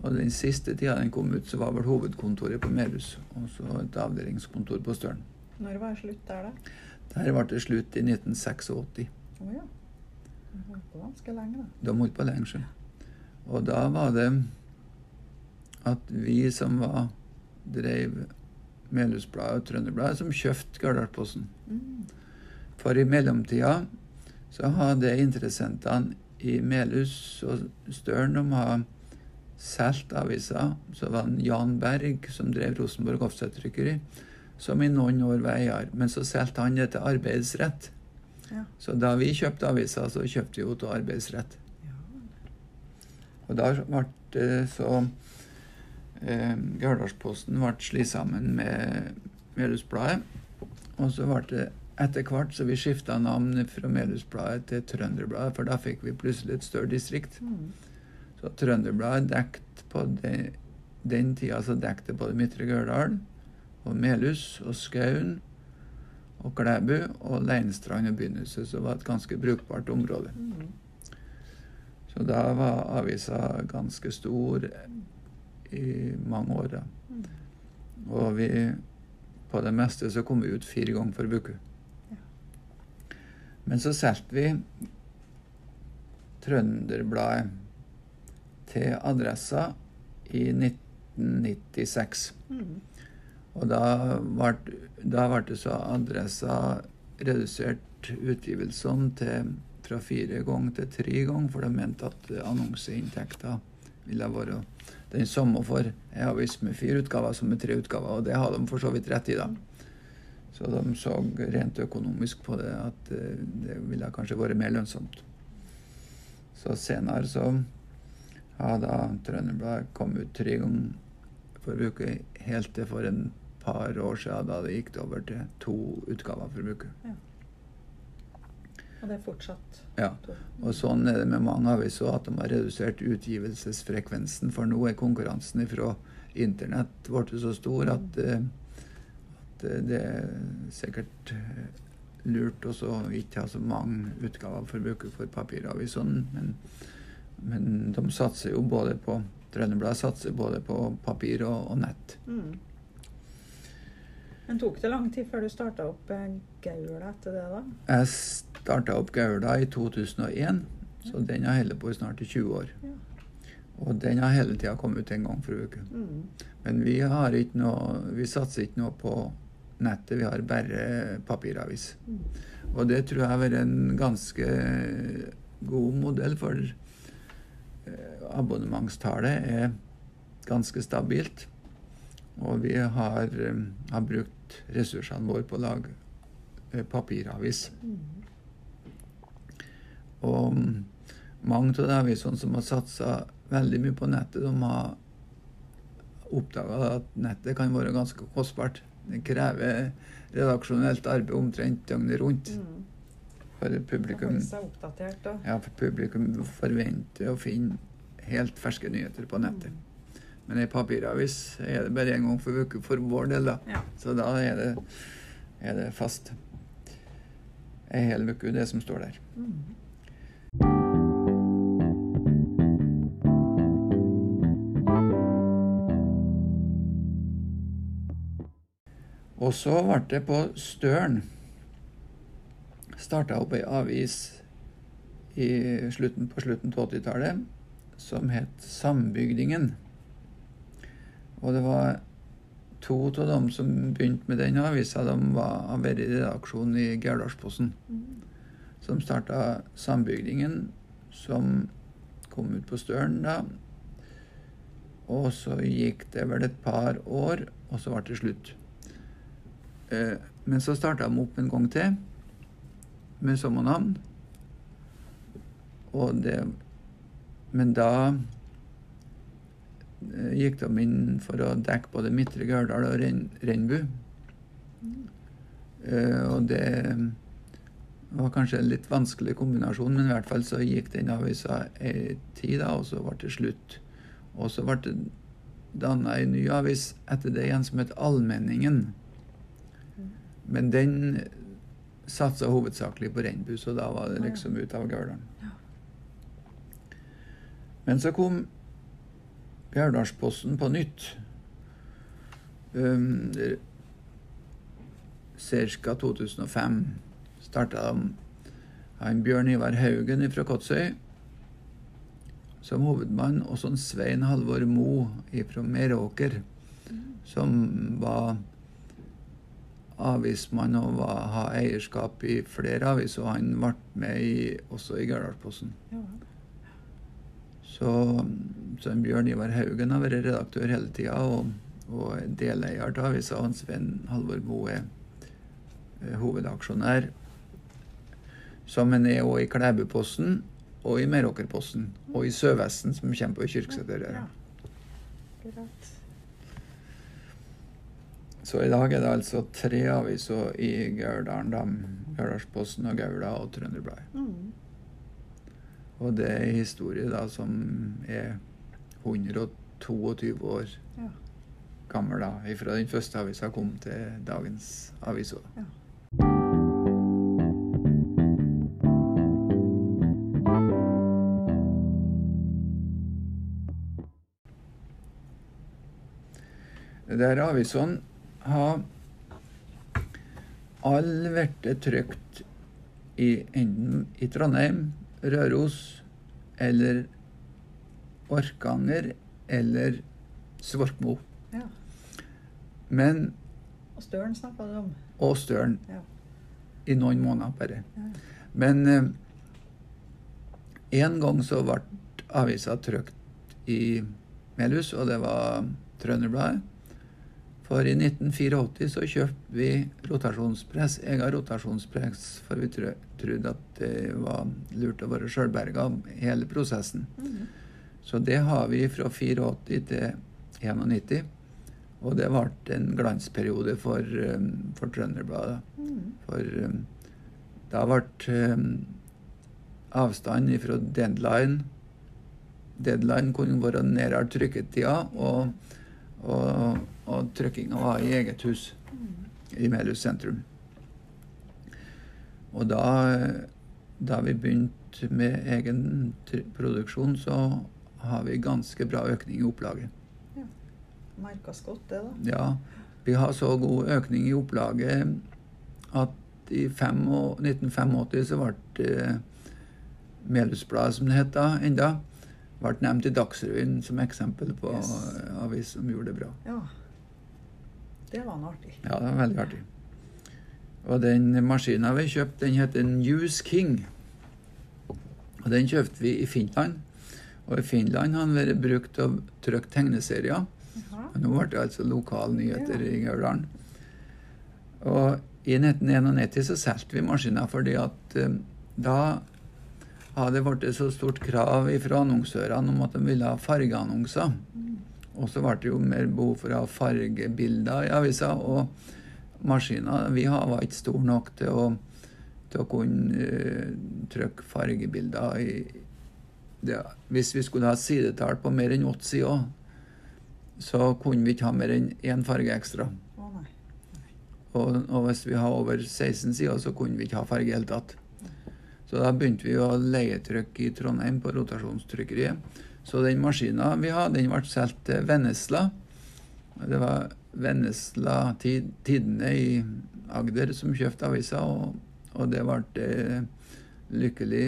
Speaker 3: Og den siste tida den kom ut, så var vel hovedkontoret på Melhus. Og så et avdelingskontor på Støren.
Speaker 2: Når var det slutt der, da?
Speaker 3: Der ble det slutt i 1986.
Speaker 2: Å ja. De holdt på ganske lenge, da.
Speaker 3: De holdt på lenge sjøl. Og da var det at vi som var drev Melhusbladet og Trønderbladet, som kjøpte Gardalposten.
Speaker 2: Mm.
Speaker 3: For i mellomtida så hadde interessentene i Melhus og Støren de har solgt avisa, Så var det Jan Berg, som drev Rosenborg Offset-trykkeri, som i noen år var eier. Men så solgte han det til arbeidsrett.
Speaker 2: Ja.
Speaker 3: Så da vi kjøpte avisa, så kjøpte vi jo til arbeidsrett.
Speaker 2: ja.
Speaker 3: Og da ble det så eh, Gauldalsposten ble slått sammen med Melhusbladet. Og så ble det etter hvert så vi skifta navn fra Melhusbladet til Trønderbladet, for da fikk vi plutselig et større distrikt.
Speaker 2: Mm.
Speaker 3: Så Trønderbladet dekket på det, den tida så dekket det både Midtre Gørdal og Melhus og Skaun og Klæbu og Leinstrand og Begynnelse, som var et ganske brukbart område. Så da var avisa ganske stor i mange år. da. Og vi på det meste så kom vi ut fire ganger for uke. Men så solgte vi Trønderbladet til Adressa i 1996.
Speaker 2: Mm.
Speaker 3: Og da ble, det så Adressa redusert utgivelsene til, fra fire ganger til tre ganger, for de mente at annonseinntekta ville være den samme for ei avis med fire utgaver som med tre utgaver, og det har de for så vidt rett i, da. Så de så rent økonomisk på det, at eh, det ville kanskje vært mer lønnsomt. Så senere så har da Trønderbladet kommet ut tre ganger for uke, helt til for en par år siden, da det gikk over til to utgaver for uke.
Speaker 2: Og det er fortsatt
Speaker 3: Ja. Og sånn er det med mange aviser, at de har redusert utgivelsesfrekvensen. For nå er konkurransen fra internett blitt så stor at, eh, at eh, det er sikkert eh, lurt å ikke ha så mange utgaver for uke for papiravisene. Men, men de satser jo både på Trønderbladet satser både på papir og, og nett.
Speaker 2: Mm. Men tok det lang tid før du starta opp eh, Gaula etter det, da?
Speaker 3: Jeg starta opp Gaula i 2001, så den har holdt på i snart 20 år.
Speaker 2: Ja.
Speaker 3: Og den har hele tida kommet ut en gang for uke.
Speaker 2: Mm.
Speaker 3: Men vi har ikke noe Vi satser ikke noe på nettet, vi har bare papiravis.
Speaker 2: Mm.
Speaker 3: Og det tror jeg har vært en ganske god modell, for abonnementstallet er ganske stabilt. Og vi har, eh, har brukt ressursene våre på å lage eh, papiravis. Og mange av de avisene som har satsa veldig mye på nettet, de har oppdaga at nettet kan være ganske kostbart. Det krever redaksjonelt arbeid omtrent døgnet rundt.
Speaker 2: Mm.
Speaker 3: For publikum,
Speaker 2: holde seg oppdatert, da.
Speaker 3: ja, for publikum forventer å finne helt ferske nyheter på nettet. Men i papiravis er det bare én gang for uke for vår del, da.
Speaker 2: Ja.
Speaker 3: Så da er det, er det fast. Ei hel uke, det som står der.
Speaker 2: Mm.
Speaker 3: Og så ble det på Støren starta opp ei avis i slutten, på slutten av 80-tallet som het Sambygdingen. Og det var to av dem som begynte med den avisa, de var, vært i redaksjonen i Gaulardalsposten. Som starta Sambygdingen, som kom ut på Støren da. Og så gikk det vel et par år, og så ble det slutt. Eh, men så starta de opp en gang til med samme navn. Og det Men da eh, gikk de inn for å dekke både Midtre Gørdal og Ren. Eh, og det var kanskje en litt vanskelig kombinasjon, men i hvert fall så gikk den avisa ei tid, da, og så ble det slutt. Og så ble det danna ei ny avis etter det igjen som het Allmenningen. Men den satsa hovedsakelig på Renbu, så da var det liksom ut av Gauldalen. Men så kom Bjørndalsposten på nytt. Um, Ca. 2005 starta de han Bjørn Ivar Haugen fra Kotsøy som hovedmann, og sånn Svein Halvor Mo fra Meråker, som var avismann og var, ha eierskap i flere aviser. Og han ble med i, også i Gardalsposten.
Speaker 2: Ja.
Speaker 3: Så, så Bjørn Ivar Haugen har vært redaktør hele tida og, og er deleier til avisa. Og Svein Halvor Boe er eh, hovedaksjonær. Som han er òg i Klæbuposten og i Meråkerposten. Og i Sørvesten, som kommer på Kyrksæter.
Speaker 2: Ja.
Speaker 3: Så i dag er det altså tre aviser i Gauldalen. da. Gauldalsposten og Gaula og Trønderbladet.
Speaker 2: Mm.
Speaker 3: Og det er historie da som er 122 år
Speaker 2: Ja.
Speaker 3: gammel, da. Fra den første avisa kom til dagens avis. òg.
Speaker 2: Ja.
Speaker 3: er avisene har alle vært trykt i enten i Trondheim, Røros eller Orkanger eller Svorkmo.
Speaker 2: ja.
Speaker 3: Men
Speaker 2: Og Støren snakka du om.
Speaker 3: Og Støren.
Speaker 2: Ja.
Speaker 3: I noen måneder bare.
Speaker 2: Ja.
Speaker 3: Men eh, en gang så ble avisa trykt i Melhus, og det var Trønderbladet. For i 1984 så kjøpte vi rotasjonspress, Jeg har rotasjonspress, for vi trodde at det var lurt å være sjølberga hele prosessen.
Speaker 2: Mhm.
Speaker 3: Så det har vi fra 84 til 91. Og det ble en glansperiode for, um, for Trønderbladet.
Speaker 2: Mm.
Speaker 3: For um, da ble um, avstanden fra deadline Deadline kunne være nærmere trykketida, og, og, og trykkinga var i eget hus i Melhus sentrum. Og da, da vi begynte med egen produksjon, så har vi ganske bra økning i opplaget.
Speaker 2: Merkes godt, det, da.
Speaker 3: Ja, vi har så god økning i opplaget at i fem 1985 så ble eh, Melhusbladet, som det het da, enda, ble nevnt i Dagsrevyen som eksempel på
Speaker 2: Yes.
Speaker 3: avis som gjorde det bra.
Speaker 2: Ja. Det var noe artig.
Speaker 3: Ja, det var veldig artig. Og den maskinen vi kjøpte, den heter News King. Og den kjøpte vi i Finland. Og i Finland har den vært brukt til å trykke tegneserier. Og nå ble det altså lokalnyheter
Speaker 2: Ja.
Speaker 3: i Gauldalen. Og i 1991 så solgte vi maskiner fordi at eh, da hadde det blitt så stort krav fra annonsørene om at de ville ha fargeannonser. Og så ble det jo mer behov for å ha fargebilder i avisa. Og maskiner vi har var ikke store nok til å, til å kunne uh, trykke fargebilder i det, Hvis vi skulle ha sidetall på mer enn åtte sider, så kunne vi ikke ha mer enn én farge ekstra. Og, og hvis vi har over 16 sider, så kunne vi ikke ha farge i det hele tatt. Så da begynte vi å leietrykk i Trondheim på rotasjonstrykkeriet. Så den maskinen vi hadde, den ble solgt til Vennesla. Det var Vennesla Tid- Tidende i Agder som kjøpte avisa, og, og det ble eh, lykkelig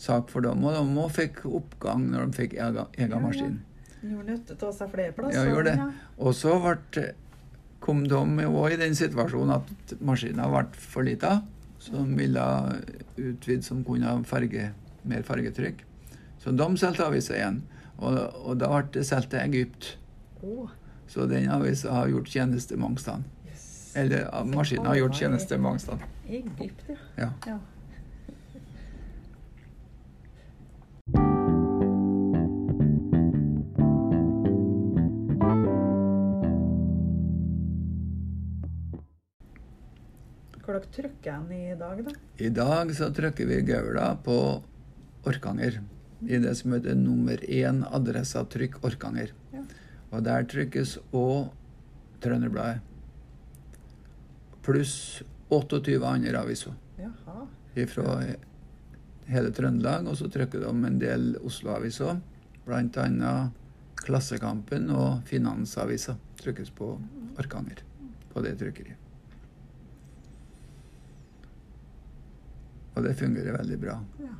Speaker 3: sak for dem. Og de òg fikk oppgang når de fikk egen, egen maskin.
Speaker 2: Gjorde nytte av seg flere plasser.
Speaker 3: Ja, gjorde det. Og så kom de òg i den situasjonen at maskina ble for lita, som ville utvide som kunne ha farge, mer fargetrykk. Så de solgte avisa igjen. Og, og da ble det solgt til Egypt.
Speaker 2: Oh.
Speaker 3: Så den avisa har gjort tjeneste mange steder.
Speaker 2: Yes.
Speaker 3: Eller maskinen har gjort tjeneste mange steder.
Speaker 2: Egypt, ja.
Speaker 3: Ja.
Speaker 2: Ja. Dere trykket den i dag, da?
Speaker 3: I dag så trykker vi gaula på Orkanger. I det som heter nummer én adressa trykk Orkanger.
Speaker 2: Ja.
Speaker 3: Og der trykkes òg Trønderbladet. Pluss 28 andre aviser
Speaker 2: Jaha.
Speaker 3: fra hele Trøndelag. Og så trykker de en del Oslo-aviser. Blant annet Klassekampen og Finansavisa trykkes på Orkanger. På det trykkeriet. Og det fungerer veldig bra.
Speaker 2: Ja.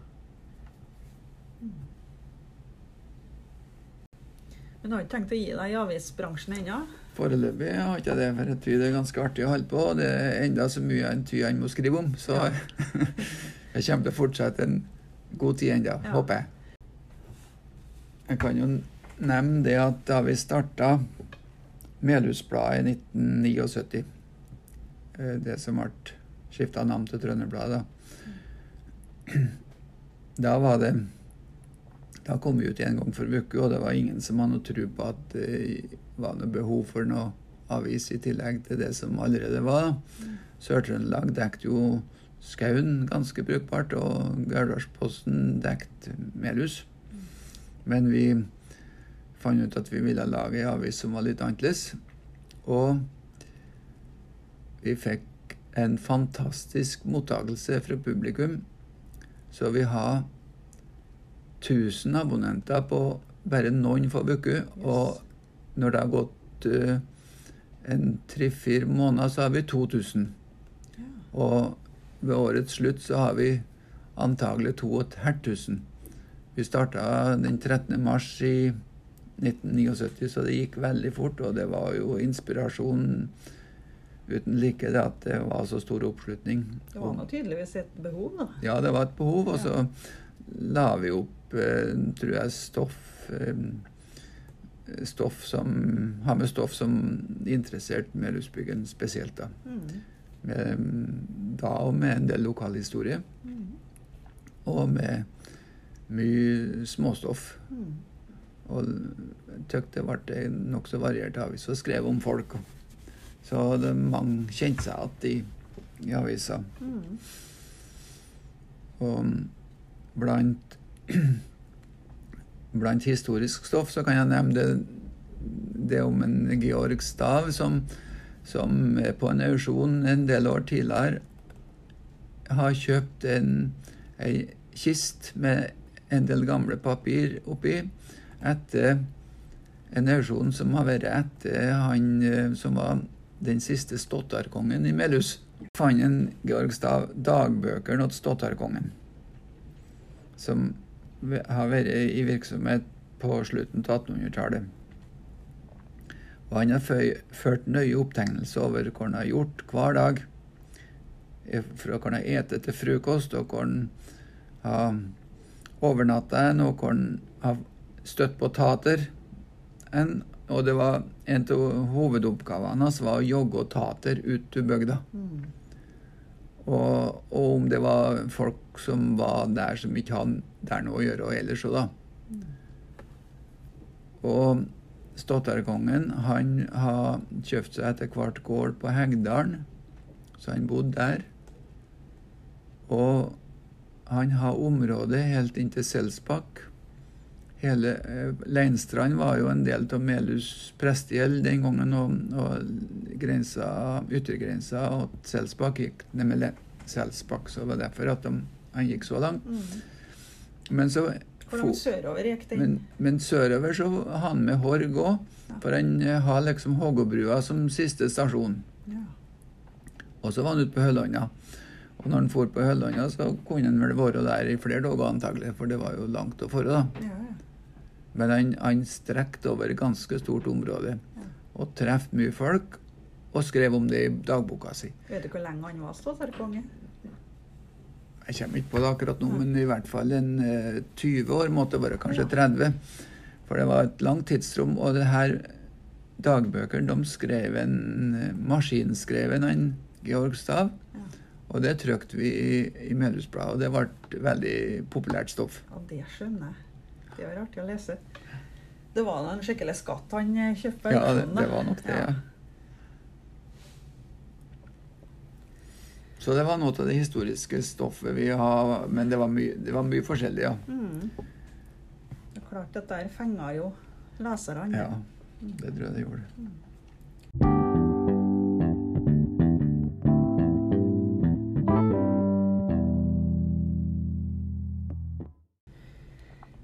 Speaker 2: Men du har ikke tenkt å gi deg i avisbransjen ennå?
Speaker 3: Foreløpig har ikke det, for jeg tror det er ganske artig å holde på. og Det er enda så mye en ty han må skrive om, så
Speaker 2: Ja.
Speaker 3: jeg kommer til å fortsette en god tid enda,
Speaker 2: Ja.
Speaker 3: håper jeg. Jeg kan jo nevne det at da vi starta Melhusbladet i 1979, eh, det som ble skifta navn til Trønderbladet, da. Da var det Da kom vi ut en gang for uke, og det var ingen som hadde noe tro på at det var noe behov for noe avis i tillegg til det som allerede var. Sør-Trøndelag dekket jo Skaun ganske brukbart, og Gaulardalsposten dekket Melhus. Men vi fant ut at vi ville lage en avis som var litt annerledes. Og vi fikk en fantastisk mottakelse fra publikum. Så vi har 1000 abonnenter på bare noen få uker. Og når det har gått uh, en tre-fire måneder, så har vi 2000.
Speaker 2: Ja.
Speaker 3: Og ved årets slutt så har vi antagelig 2500. Vi starta den 13. mars i 1979, så det gikk veldig fort. Og det var jo inspirasjon uten like det at det var så stor oppslutning.
Speaker 2: Det var nå tydeligvis et behov, da.
Speaker 3: Ja, det var et behov, og så la vi opp, eh, tror jeg, stoff eh, Stoff som har med stoff som interessert Melhusbyggen spesielt, da.
Speaker 2: Mm.
Speaker 3: Med, da og med en del lokalhistorie.
Speaker 2: Mm.
Speaker 3: Og med mye småstoff.
Speaker 2: Mm.
Speaker 3: Og jeg tykte det ble nokså variert avis og skrev om folk. Så det, mange kjente seg igjen i, i avisa.
Speaker 2: Mm.
Speaker 3: Og blant, blant historisk stoff så kan jeg nevne det, det om en Georg Stav som, som på en auksjon en del år tidligere har kjøpt en, ei kist med en del gamle papir oppi etter en auksjon som har vært etter han eh, som var den siste stottarkongen i Melhus. Fant en Georg Stav dagbøkene til stottarkongen som har vært i virksomhet på slutten av 1800-tallet. Og han har ført nøye opptegnelser over hva han har gjort hver dag. eh, Fra hva han har spist til frokost, og hva han har overnatta og hva han har støtt på tater. En, og det var en av hovedoppgavene hans var å jogge og tater ut til bygda.
Speaker 2: Mm.
Speaker 3: Og, og om det var folk som var der som ikke hadde der noe å gjøre og ellers òg, da. Og Stottarkongen han har kjøpt seg etter hvert gård på Hegdalen, så han bodde der. Og han har området helt inntil Selsbakk. Hele eh, Leinstrand var jo en del av Melhus prestegjeld den gangen, og, og grensa, yttergrensa og Selsbakk gikk ned med Selsbakk, så det var derfor at de, han gikk så langt.
Speaker 2: Mm.
Speaker 3: Men så
Speaker 2: Hvor langt sørover gikk den?
Speaker 3: Men, men sørover så har han med Horg òg,
Speaker 2: Ja.
Speaker 3: for han eh, har liksom Hågåbrua som siste stasjon.
Speaker 2: Ja.
Speaker 3: Og så var han ute på Høllanda. Og når han for på Høllanda, så kunne han vel være der i flere dager antagelig, for det var jo langt å fare, da.
Speaker 2: Ja, ja.
Speaker 3: Men han, han strekte over et ganske stort område og traff mye folk, og skrev om det i dagboka si.
Speaker 2: Vet du hvor lenge han var ståsarkonge?
Speaker 3: Jeg kommer ikke på det akkurat nå, men i hvert fall en eh, 20 år, måtte være kanskje 30. For det var et langt tidsrom, og det her dagbøkene, de skrev en eh, maskinskreven en Georg Stav.
Speaker 2: Ja.
Speaker 3: Og det trykte vi i, i Medlemsbladet, og det ble veldig populært stoff.
Speaker 2: ja, det skjønner jeg. Det var artig å lese. Det var en skikkelig skatt han eh, kjøpte.
Speaker 3: Ja, det, det var nok det, ja. Så det var noe av det historiske stoffet vi har, men det var mye, det var mye forskjellig, ja.
Speaker 2: Mm. Det er klart, dette der fenga jo leserne.
Speaker 3: Ja, det tror jeg det gjorde.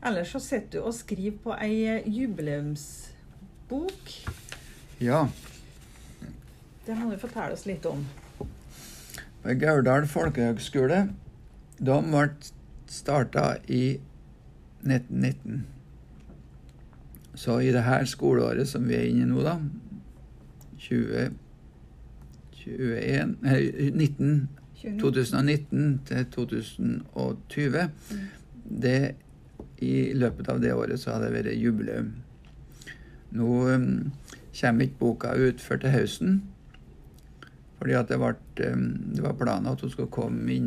Speaker 2: Ellers så sitter du og skriver på ei eh, jubileumsbok.
Speaker 3: Ja.
Speaker 2: Det må du fortelle oss litt om.
Speaker 3: Ved Gauldal folkehøgskole, de ble starta i 1919. Så i det her skoleåret som vi er inne i nå, da, 20, 21, eh, 19, 2019 til 2020, det, i løpet av det året så har det vært jubileum. Nå um, kommer ikke boka ut før til høsten. Fordi at det, ble, um, det var planen at hun skulle komme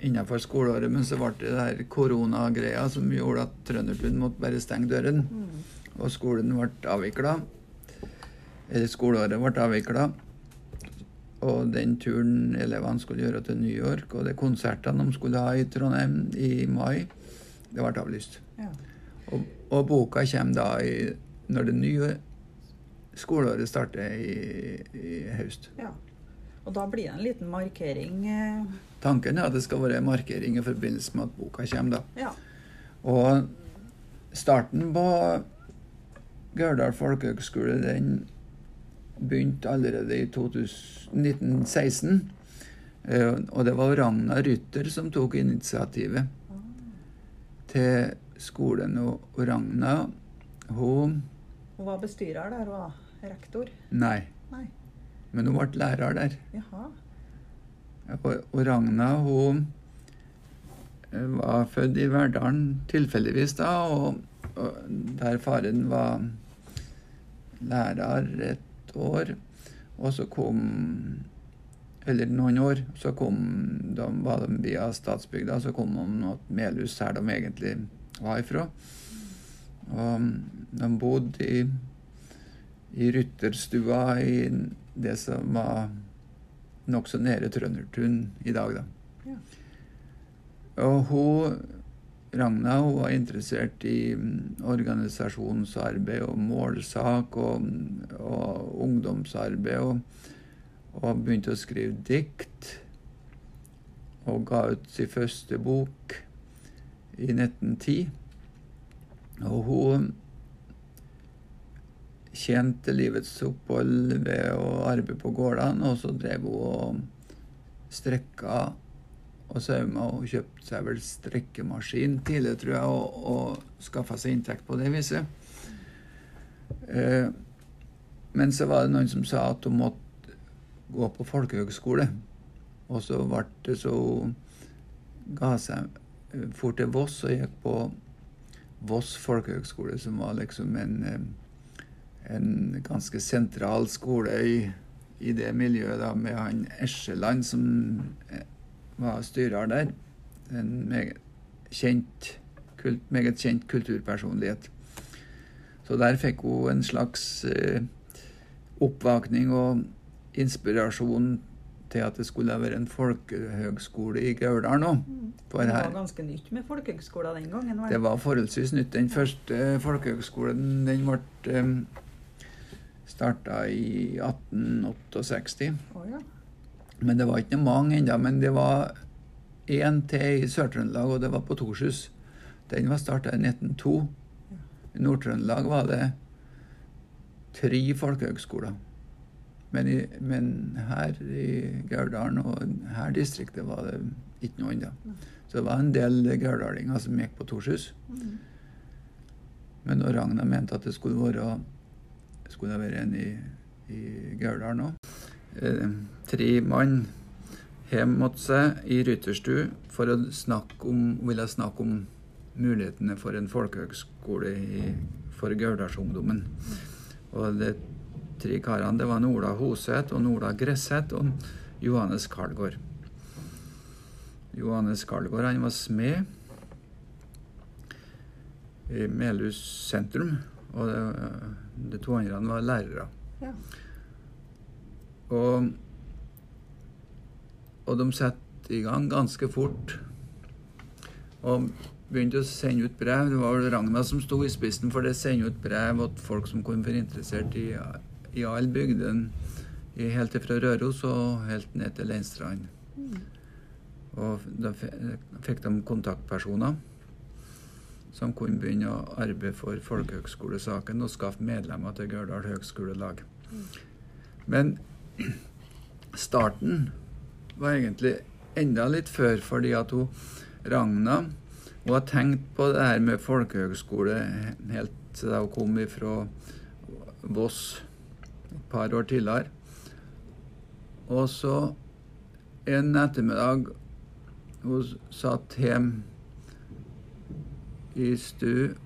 Speaker 3: innenfor skoleåret, men så ble det det her koronagreia som gjorde at Trøndertun måtte bare stenge døren.
Speaker 2: Mm.
Speaker 3: Og skolen ble avvikla. Eller skoleåret ble avvikla. Og den turen elevene skulle gjøre til New York, og de konsertene de skulle ha i Trondheim i mai, det ble avlyst.
Speaker 2: Ja.
Speaker 3: Og, og boka kommer da i, når det nye skoleåret starter i, i høst.
Speaker 2: ja. Og da blir det en liten markering. eh,
Speaker 3: Tanken er at det skal være en markering i forbindelse med at boka kommer. da.
Speaker 2: Ja.
Speaker 3: Og starten på Gørdal folkehøgskole den begynte allerede i 2000, 1916. Eh, Og det var Ragna Rytter som tok initiativet til skolen. Og og Ragna, hun
Speaker 2: Hun var bestyrer der, og rektor.
Speaker 3: Nei,
Speaker 2: Nei.
Speaker 3: men hun ble lærer der.
Speaker 2: Jaha.
Speaker 3: Og, og Ragna hun eh, var født i Verdalen tilfeldigvis da, og, og der faren var lærer et år, og så kom eller noen år, så kom de, var de via Statsbygda, så kom de til Melhus, her de egentlig var ifra. Og de bodde i, i rytterstua i det som var nokså nære Trøndertun i dag, da.
Speaker 2: Ja.
Speaker 3: Og hun, Ragna hun var interessert i organisasjonsarbeid og målsak og, og ungdomsarbeid. Og, og begynte å skrive dikt. Og ga ut sin første bok i 1910. Og hun tjente livets opphold ved å arbeide på gårdene, og så drev hun og strekka og sauma og kjøpte seg vel strekkemaskin tidlig, tror jeg, og, og skaffa seg inntekt på det viset. Eh, men så var det noen som sa at hun måtte gå på folkehøgskole. Og så ble det så ga seg fort for til Voss og gikk på Voss folkehøgskole, som var liksom en, eh, en ganske sentral skole i, i det miljøet, da, med han Esjeland som eh, var styrer der. En meget kjent, kult, meget kjent kulturpersonlighet. Så der fikk hun en slags eh, oppvakning og inspirasjon til at det skulle være en folkehøgskole i Gauldal nå. For
Speaker 2: Det var ganske nytt med folkehøgskoler den gangen. var
Speaker 3: det var forholdsvis nytt. Den første folkehøgskolen den ble um, starta i 1868.
Speaker 2: Oh, ja.
Speaker 3: Men det var ikke mange ennå. Men det var én til i Sør-Trøndelag, og det var på Torshus. Den var starta i 1902. I Nord-Trøndelag var det tre folkehøgskoler. Men, i, men her i Gauldalen og her distriktet var det ikke noe ennå. Så det var en del gauldalinger som gikk på Torshus. Men når Ragna mente at det skulle være skulle det være en i, i Gauldalen òg eh, Tre mann hjem mot seg i Rytterstu for å snakke om, ville snakke om mulighetene for en folkehøgskole i, for Gauldalsungdommen. Og de tre karene det var Ola Hoseth og Ola Gresseth og Johannes Karlgaard. Johannes Karlgaard han var smed i Melhus sentrum, og de to andre var lærere.
Speaker 2: Ja.
Speaker 3: Og, og de satte i gang ganske fort. Og begynte å sende ut brev. Det var vel Ragna som sto i spissen for det. Sende ut brev til folk som kunne være interessert i, i all bygden, Helt fra Røros og helt ned til Leinstrand. Og da fikk de kontaktpersoner som kunne begynne å arbeide for folkehøgskolesaken og skaffe medlemmer til Gørdal høgskolelag. Men starten var egentlig enda litt før, fordi at hun Ragna hun har tenkt på det her med folkehøgskole helt til hun kom fra Voss et par år tidligere. Og så en ettermiddag hun satt hjemme i stu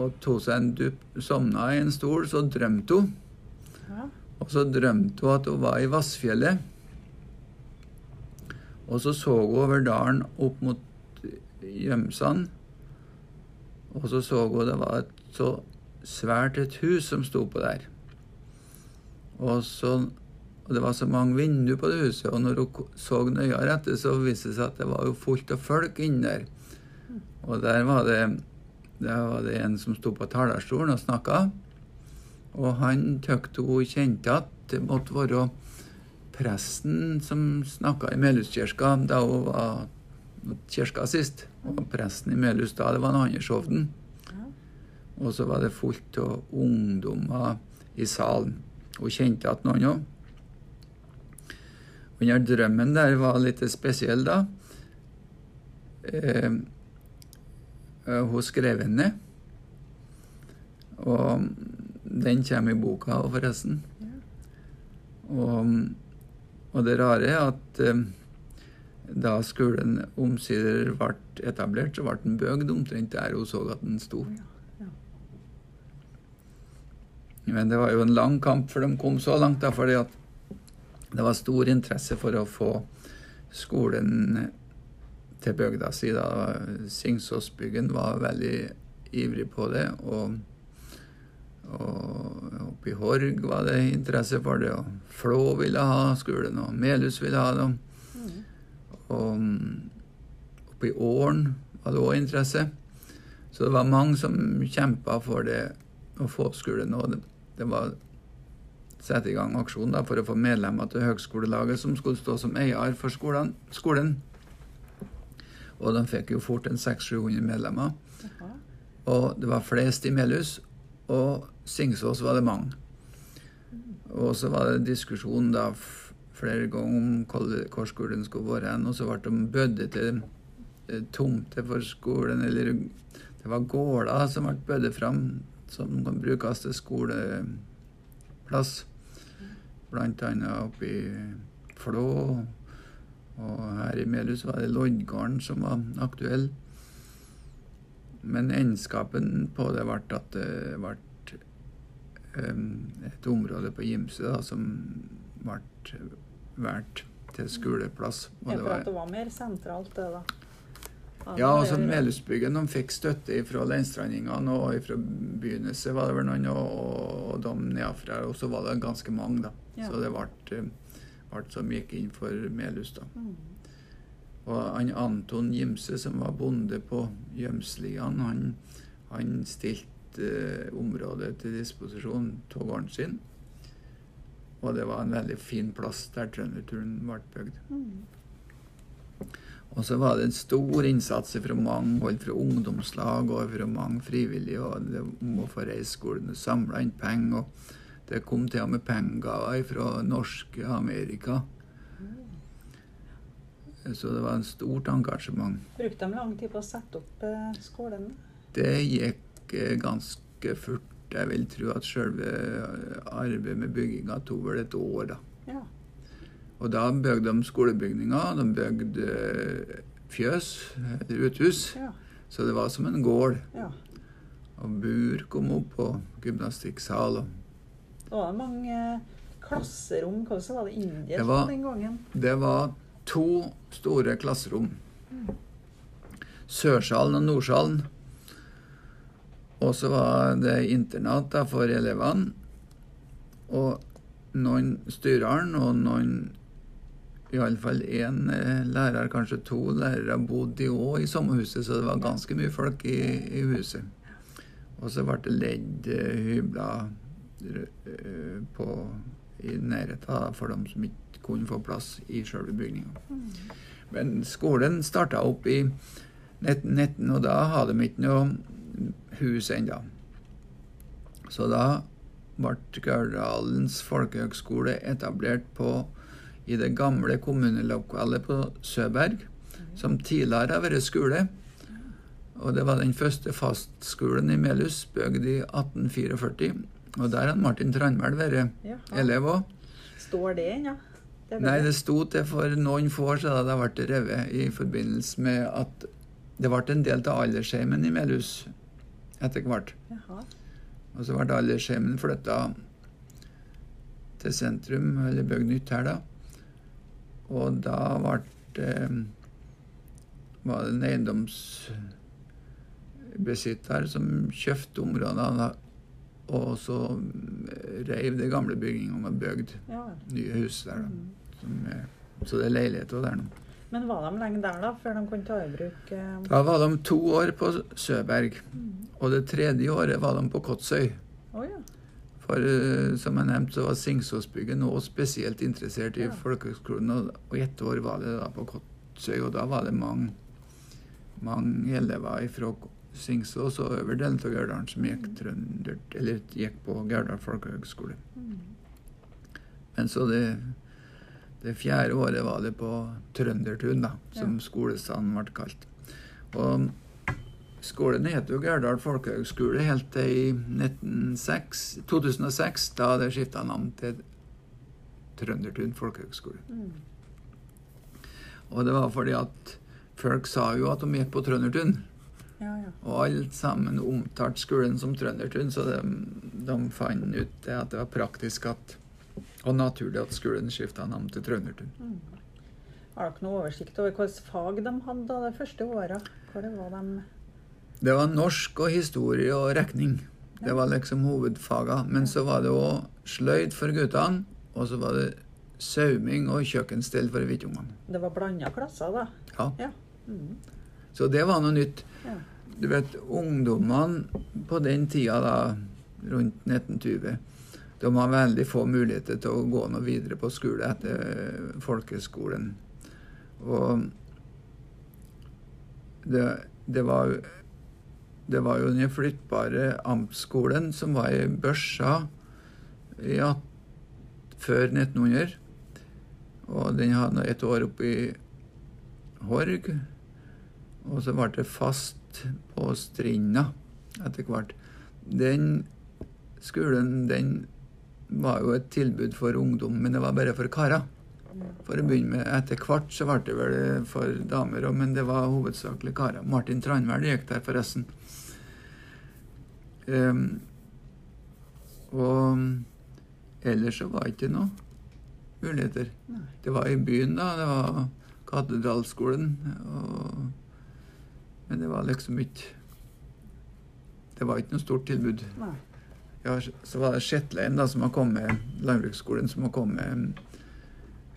Speaker 3: og tok seg en dupp, sovna i en stol, så drømte hun.
Speaker 2: Ja.
Speaker 3: Og så drømte hun at hun var i Vassfjellet. Og så så hun over dalen opp mot Gjømsand. Og så så hun det var et så svært et hus som sto på der. Og, så, og det var så mange vinduer på det huset, og når hun så nøyere etter, så viste det seg at det var jo fullt av folk inni der. Og der var det, der var det en som sto på talerstolen og snakka. Og han tykte hun kjente at det måtte være presten som snakka i Melhuskirka da hun var kirka sist. Og presten i Melhus da, det var Anders Hovden. Og så var det fullt av ungdommer i salen. Hun kjente at noen òg. Den drømmen der var litt spesiell, da. Eh, eh, hun skrev den ned. Og den kommer i boka òg, forresten. Og, og det rare er at eh, da skolen omsider ble etablert, så ble den bygd omtrent der hun så at den sto.
Speaker 2: Ja.
Speaker 3: Men det var jo en lang kamp før de kom så langt, da, fordi at det var stor interesse for å få skolen til bygda si. da. Singsåsbyggen var veldig ivrig på det. Og, og oppe i Horg var det interesse for det. Og Flå ville ha skolen, og Melhus ville ha det.
Speaker 2: Mm.
Speaker 3: Og mm, oppe i Åren var det òg interesse. Så det var mange som kjempa for det å få skolen. Og det, var satt i gang aksjon da, for å få medlemmer til høgskolelaget som skulle stå som eier for skolen. skolen. Og de fikk jo fort en 600-700 medlemmer.
Speaker 2: Aha.
Speaker 3: Og det var flest i Melhus, og Singsås var det mange. Og så var det diskusjon da flere ganger om hvor hvor skolen skulle være hen, og så ble de bødde til eh, tomter for skolen, eller det var gårder som ble bødde fram, som kan brukes til skoleplass. Annet oppe i Flå, og her i Melhus var det Loddgarden som var aktuell. Men endskapen på det ble at det ble et område på Gimse som ble valgt til skoleplass. Og
Speaker 2: Ja, for at det var mer sentralt, det, da.
Speaker 3: Ja, altså Melhusbyggen de fikk støtte fra leinstrandingene og fra begynnelsen var det vel noen, og, og de nedenfra. Og så var det ganske mange, da.
Speaker 2: Ja.
Speaker 3: Så det ble, alt ble som gikk inn for Melhus, da.
Speaker 2: Mm.
Speaker 3: Og han Anton Gimse, som var bonde på Gjømslian, han, han stilte eh, området til disposisjon av gården sin. Og det var en veldig fin plass der Trønderturen ble bygd.
Speaker 2: Mm.
Speaker 3: Og så var det en stor innsats fra mange hold, fra ungdomslag og fra mange frivillige. og det å få reise skolen samla inn penger. og Det kom til og med pengegaver fra norske Amerika. Så det var en stort engasjement.
Speaker 2: Brukte de lang tid på å sette opp eh, skolen?
Speaker 3: Det gikk eh, ganske fort. Jeg vil tro at selve arbeidet med bygginga tok vel et år, da.
Speaker 2: Ja.
Speaker 3: Og da bygde de skolebygninger, de bygde eh, fjøs, eller uthus.
Speaker 2: Ja.
Speaker 3: Så det var som en gård.
Speaker 2: ja.
Speaker 3: Og bur kom opp, og gymnastikksal. og
Speaker 2: Det var mange eh, klasserom. Hvordan var det indisk
Speaker 3: var-
Speaker 2: den gangen?
Speaker 3: Det var to store klasserom. Sørsalen og Nordsalen. Og så var det internat da for elevene. Og noen styreren og noen Iallfall én eh, lærer, kanskje to lærere, bodde òg i sommerhuset, så det var ganske mye folk i, i huset. Og så ble det ledd eh, hybler eh, på, i nærheten for dem som ikke kunne få plass i selve bygninga. Men skolen starta opp i 1919, og da hadde de ikke noe hus ennå. Så da ble Gauldalens folkehøgskole etablert på, i det gamle kommunelokalet på Søberg, som tidligere har vært skole. Og det var den første fastskolen i Melhus, bygd i 1844. Og der har Martin Tranmæl vært elev òg.
Speaker 2: Står det ennå? Det er
Speaker 3: Nei,
Speaker 2: det.
Speaker 3: det sto til for noen få år siden det ble revet i forbindelse med at det ble en del av aldersheimen i Melhus etter hvert.
Speaker 2: Jaha.
Speaker 3: Og så ble aldersheimen flytta til sentrum, eller bygd nytt her, da. Og da ble var det en eiendomsbesitter som kjøpte områdene og så reiv de gamle bygningene og bygde
Speaker 2: Ja.
Speaker 3: nye hus der. da.
Speaker 2: Mm.
Speaker 3: Som er, så det er leiligheter der nå.
Speaker 2: Men var de lenge der, da, før de kunne ta i bruk eh,
Speaker 3: Da var de to år på Søberg, og det tredje året var de på Kotsøy.
Speaker 2: Oh, ja.
Speaker 3: Eh, som jeg nevnte, så var Singsåsbygget nå spesielt interessert i
Speaker 2: Ja.
Speaker 3: folkehøgskolen, og, og ett år var det da på Kotsøy, og da var det mange, mange elever fra Singsås og øvre delen av Gauldalen som gikk, trønder, eller gikk på Gauldal folkehøgskole.
Speaker 2: Mm.
Speaker 3: Men så det, det fjerde året var det på Trøndertun, da, som
Speaker 2: Ja.
Speaker 3: skolestaden ble kalt. Og skolen het jo Gerdal folkehøgskole helt til i 1906, 2006, da det skifta navn til Trøndertun folkehøgskole.
Speaker 2: Mm.
Speaker 3: Og det var fordi at folk sa jo at de gikk på Trøndertun.
Speaker 2: Ja, ja.
Speaker 3: Og alle sammen omtalte skolen som Trøndertun, så de, de fant ut det at det var praktisk at, og naturlig at skolen skifta navn til Trøndertun.
Speaker 2: Mm. Har dere noe oversikt over hvilke fag de hadde de første åra? Hvor det var de
Speaker 3: Det var norsk og historie og regning. Det var liksom hovedfaga. Men så var det òg sløyd for guttene, og så var det sauming og kjøkkenstell for guttungene.
Speaker 2: Det var blanda klasser, da?
Speaker 3: Ja.
Speaker 2: Ja. Mm.
Speaker 3: Så det var noe nytt.
Speaker 2: ja.
Speaker 3: Du vet, ungdommene på den tida, da, rundt 1920, de har veldig få muligheter til å gå noe videre på skole etter folkeskolen. Og det, det var det var jo den flyttbare amtsskolen som var i Børsa i før 1900. Og den hadde et år oppe i Horg. Og så ble det fast på Strinda etter hvert. Den skolen, den var jo et tilbud for ungdom, men det var bare for karer. For å begynne med. Etter hvert så ble det vel for damer òg, men det var hovedsakelig karer. Martin Tranmæl gikk der, forresten. Ehm, og ellers så var det ikke noe muligheter.
Speaker 2: Nei.
Speaker 3: Det var i byen, da. Det var katedralskolen. Og, men det var liksom ikke Det var ikke noe stort tilbud.
Speaker 2: Nei.
Speaker 3: Ja, så var det Shetlein, da, som har kommet, landbruksskolen, som har kommet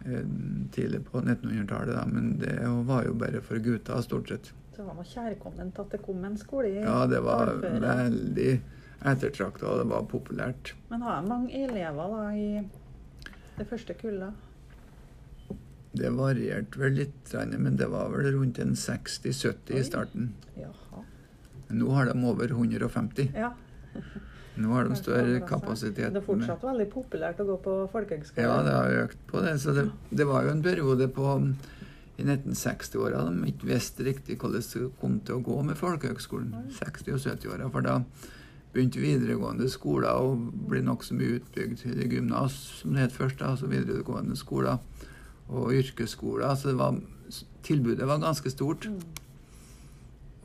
Speaker 3: eh, tidlig på 1900-tallet. da, Men det var jo bare for gutta, stort sett.
Speaker 2: Det var noe kjærkomment at det kom en skole i
Speaker 3: Ja, det var
Speaker 2: Dalføret.
Speaker 3: veldig ettertrakta, og det var populært.
Speaker 2: Men har jeg mange elever da i det første kullet?
Speaker 3: Det varierte vel litt, men det var vel rundt en 60-70 i starten.
Speaker 2: Jaha.
Speaker 3: Nå har de over 150.
Speaker 2: Ja.
Speaker 3: Nå har de større kapasitet.
Speaker 2: Det er fortsatt veldig populært å gå på folkehøgskole.
Speaker 3: Ja, det har økt på det. Så det, det var jo en periode på i 1960-åra de ikke visste riktig hvordan det kom til å gå med folkehøgskolen. 60- og 70-åra. For da begynte videregående skoler å bli nokså mye utbygd. i Gymnas, som det het først. da, altså videregående skoler. Og yrkesskoler. Så det var, tilbudet var ganske stort.
Speaker 2: Mm.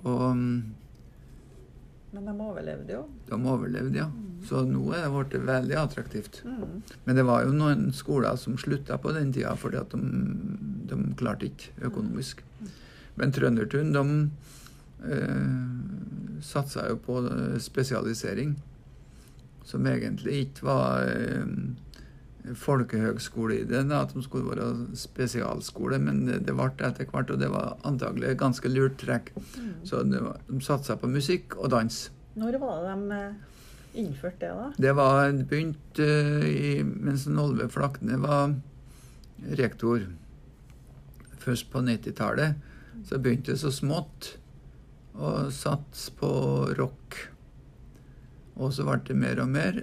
Speaker 3: Og mm,
Speaker 2: Men de overlevde jo.
Speaker 3: de overlevde, ja. Så nå er det blitt veldig attraktivt.
Speaker 2: Mm.
Speaker 3: Men det var jo noen skoler som slutta på den tida fordi at de, de klarte ikke økonomisk. Men Trøndertun de eh, satsa jo på eh, spesialisering, som egentlig ikke var eh, folkehøgskole i det, at de skulle være spesialskole, men det, det ble etter hvert, og det var antagelig ganske lurt trekk.
Speaker 2: Mm.
Speaker 3: Så de, de satsa på musikk og dans.
Speaker 2: Når var det de eh, innførte det, da?
Speaker 3: Det var begynt uh, i, mens Olve Flakne var rektor. Først på 90-tallet så begynte det så smått å satse på rock. Og så ble det mer og mer.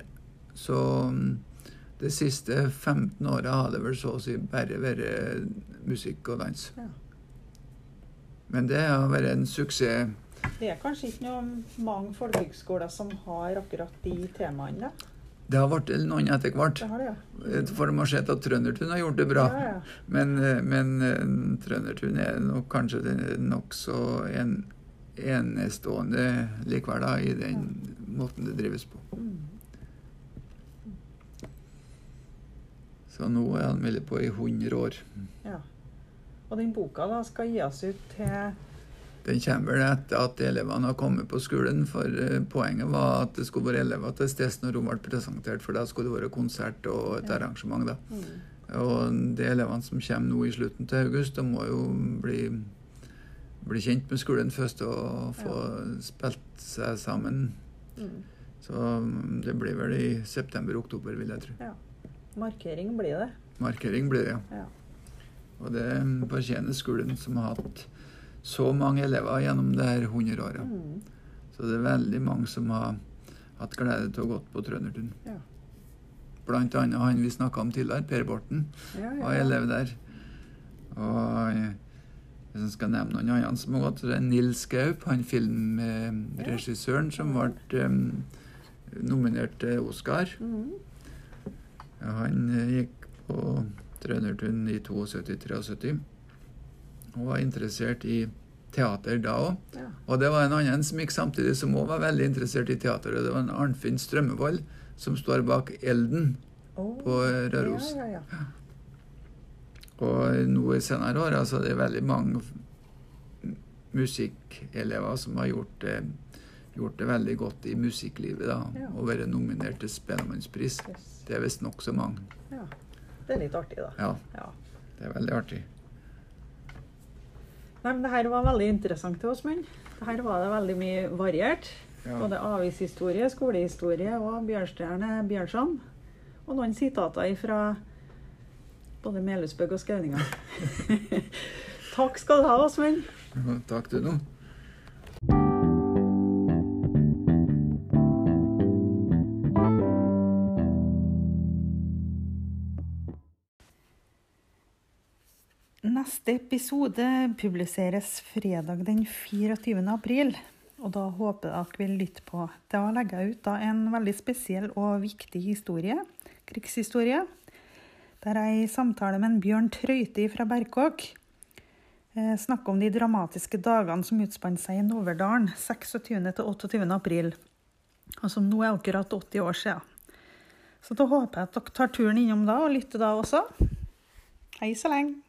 Speaker 3: Så mm, de siste 15 åra har det vel så å si bare vært musikk og dans.
Speaker 2: Ja.
Speaker 3: Men det har vært en suksess.
Speaker 2: Det er kanskje ikke noe mange folkehøgskoler som har akkurat de temaene, da?
Speaker 3: Det har blitt noen etter hvert.
Speaker 2: Det det, ja.
Speaker 3: For de har sett at Trøndertun har gjort det bra.
Speaker 2: Ja, ja.
Speaker 3: Men, men eh, Trøndertun er nok kanskje nokså en, enestående likevel da, i den måten det drives på.
Speaker 2: Mm.
Speaker 3: Så nå er han meldt på i 100 år.
Speaker 2: ja. Og den boka da skal gis ut til
Speaker 3: Den kommer vel etter at elevene har kommet på skolen, for eh, poenget var at det skulle være elever til stede når hun ble presentert, for da skulle det være konsert og et
Speaker 2: Ja.
Speaker 3: arrangement. da.
Speaker 2: mm.
Speaker 3: Og de elevene som kommer nå i slutten til august, de må jo bli, bli kjent med skolen først og få spilt seg sammen.
Speaker 2: Mm.
Speaker 3: Så mm, det blir vel i september-oktober, vil jeg tro.
Speaker 2: Ja. Markering blir det.
Speaker 3: Markering blir det, ja.
Speaker 2: Ja.
Speaker 3: Og det fortjener skolen, som har hatt så mange elever gjennom det her 100 åra.
Speaker 2: Mm.
Speaker 3: Så det er veldig mange som har hatt glede til å gå på Trøndertun.
Speaker 2: Ja.
Speaker 3: Blant annet han vi snakka om tidligere, Per Borten.
Speaker 2: Ja, ja,
Speaker 3: var elev der. Og eh, hvis jeg skal nevne noen andre som har gått, så det er Nils Gaup, han filmregissøren som ble um, nominert til Oscar.
Speaker 2: Mm.
Speaker 3: Ja, han eh, gikk på Trøndertun i 72-73 og var interessert i teater da òg.
Speaker 2: Ja.
Speaker 3: Og det var en annen som gikk samtidig, som òg var veldig interessert i teater. og Det var en Arnfinn Strømmevold som står bak Elden
Speaker 2: oh,
Speaker 3: på eh, Røros.
Speaker 2: Ja, ja.
Speaker 3: Og nå i senere år altså, det er veldig mange musikkelever som har gjort det, gjort det veldig godt i musikklivet. da. Og vært nominert til Spellemannspris.
Speaker 2: Yes.
Speaker 3: Det er visst nokså mange.
Speaker 2: ja. Det er litt artig, da.
Speaker 3: Ja,
Speaker 2: Ja.
Speaker 3: det er veldig artig.
Speaker 2: Nei, men det her var veldig interessant til oss, Mund. Her var det veldig mye variert.
Speaker 3: Ja.
Speaker 2: Både avishistorie, skolehistorie og Bjørnstjerne Bjørnson. Og noen sitater fra både Melhusbøgg og Skauninga. Takk skal du ha, Åsmund.
Speaker 3: Takk, du nå.
Speaker 4: Neste episode publiseres fredag den 24. april. Og da håper jeg dere vil lytte på. Da legger jeg ut en veldig spesiell og viktig historie, krigshistorie, der jeg i samtale med en Bjørn Trøyti fra Berkåk eh, snakker om de dramatiske dagene som utspant seg i Noverdalen 26. til 28. april, og som nå er akkurat 80 år siden. Så da håper jeg at dere tar turen innom da og lytter da også. Hei så lenge.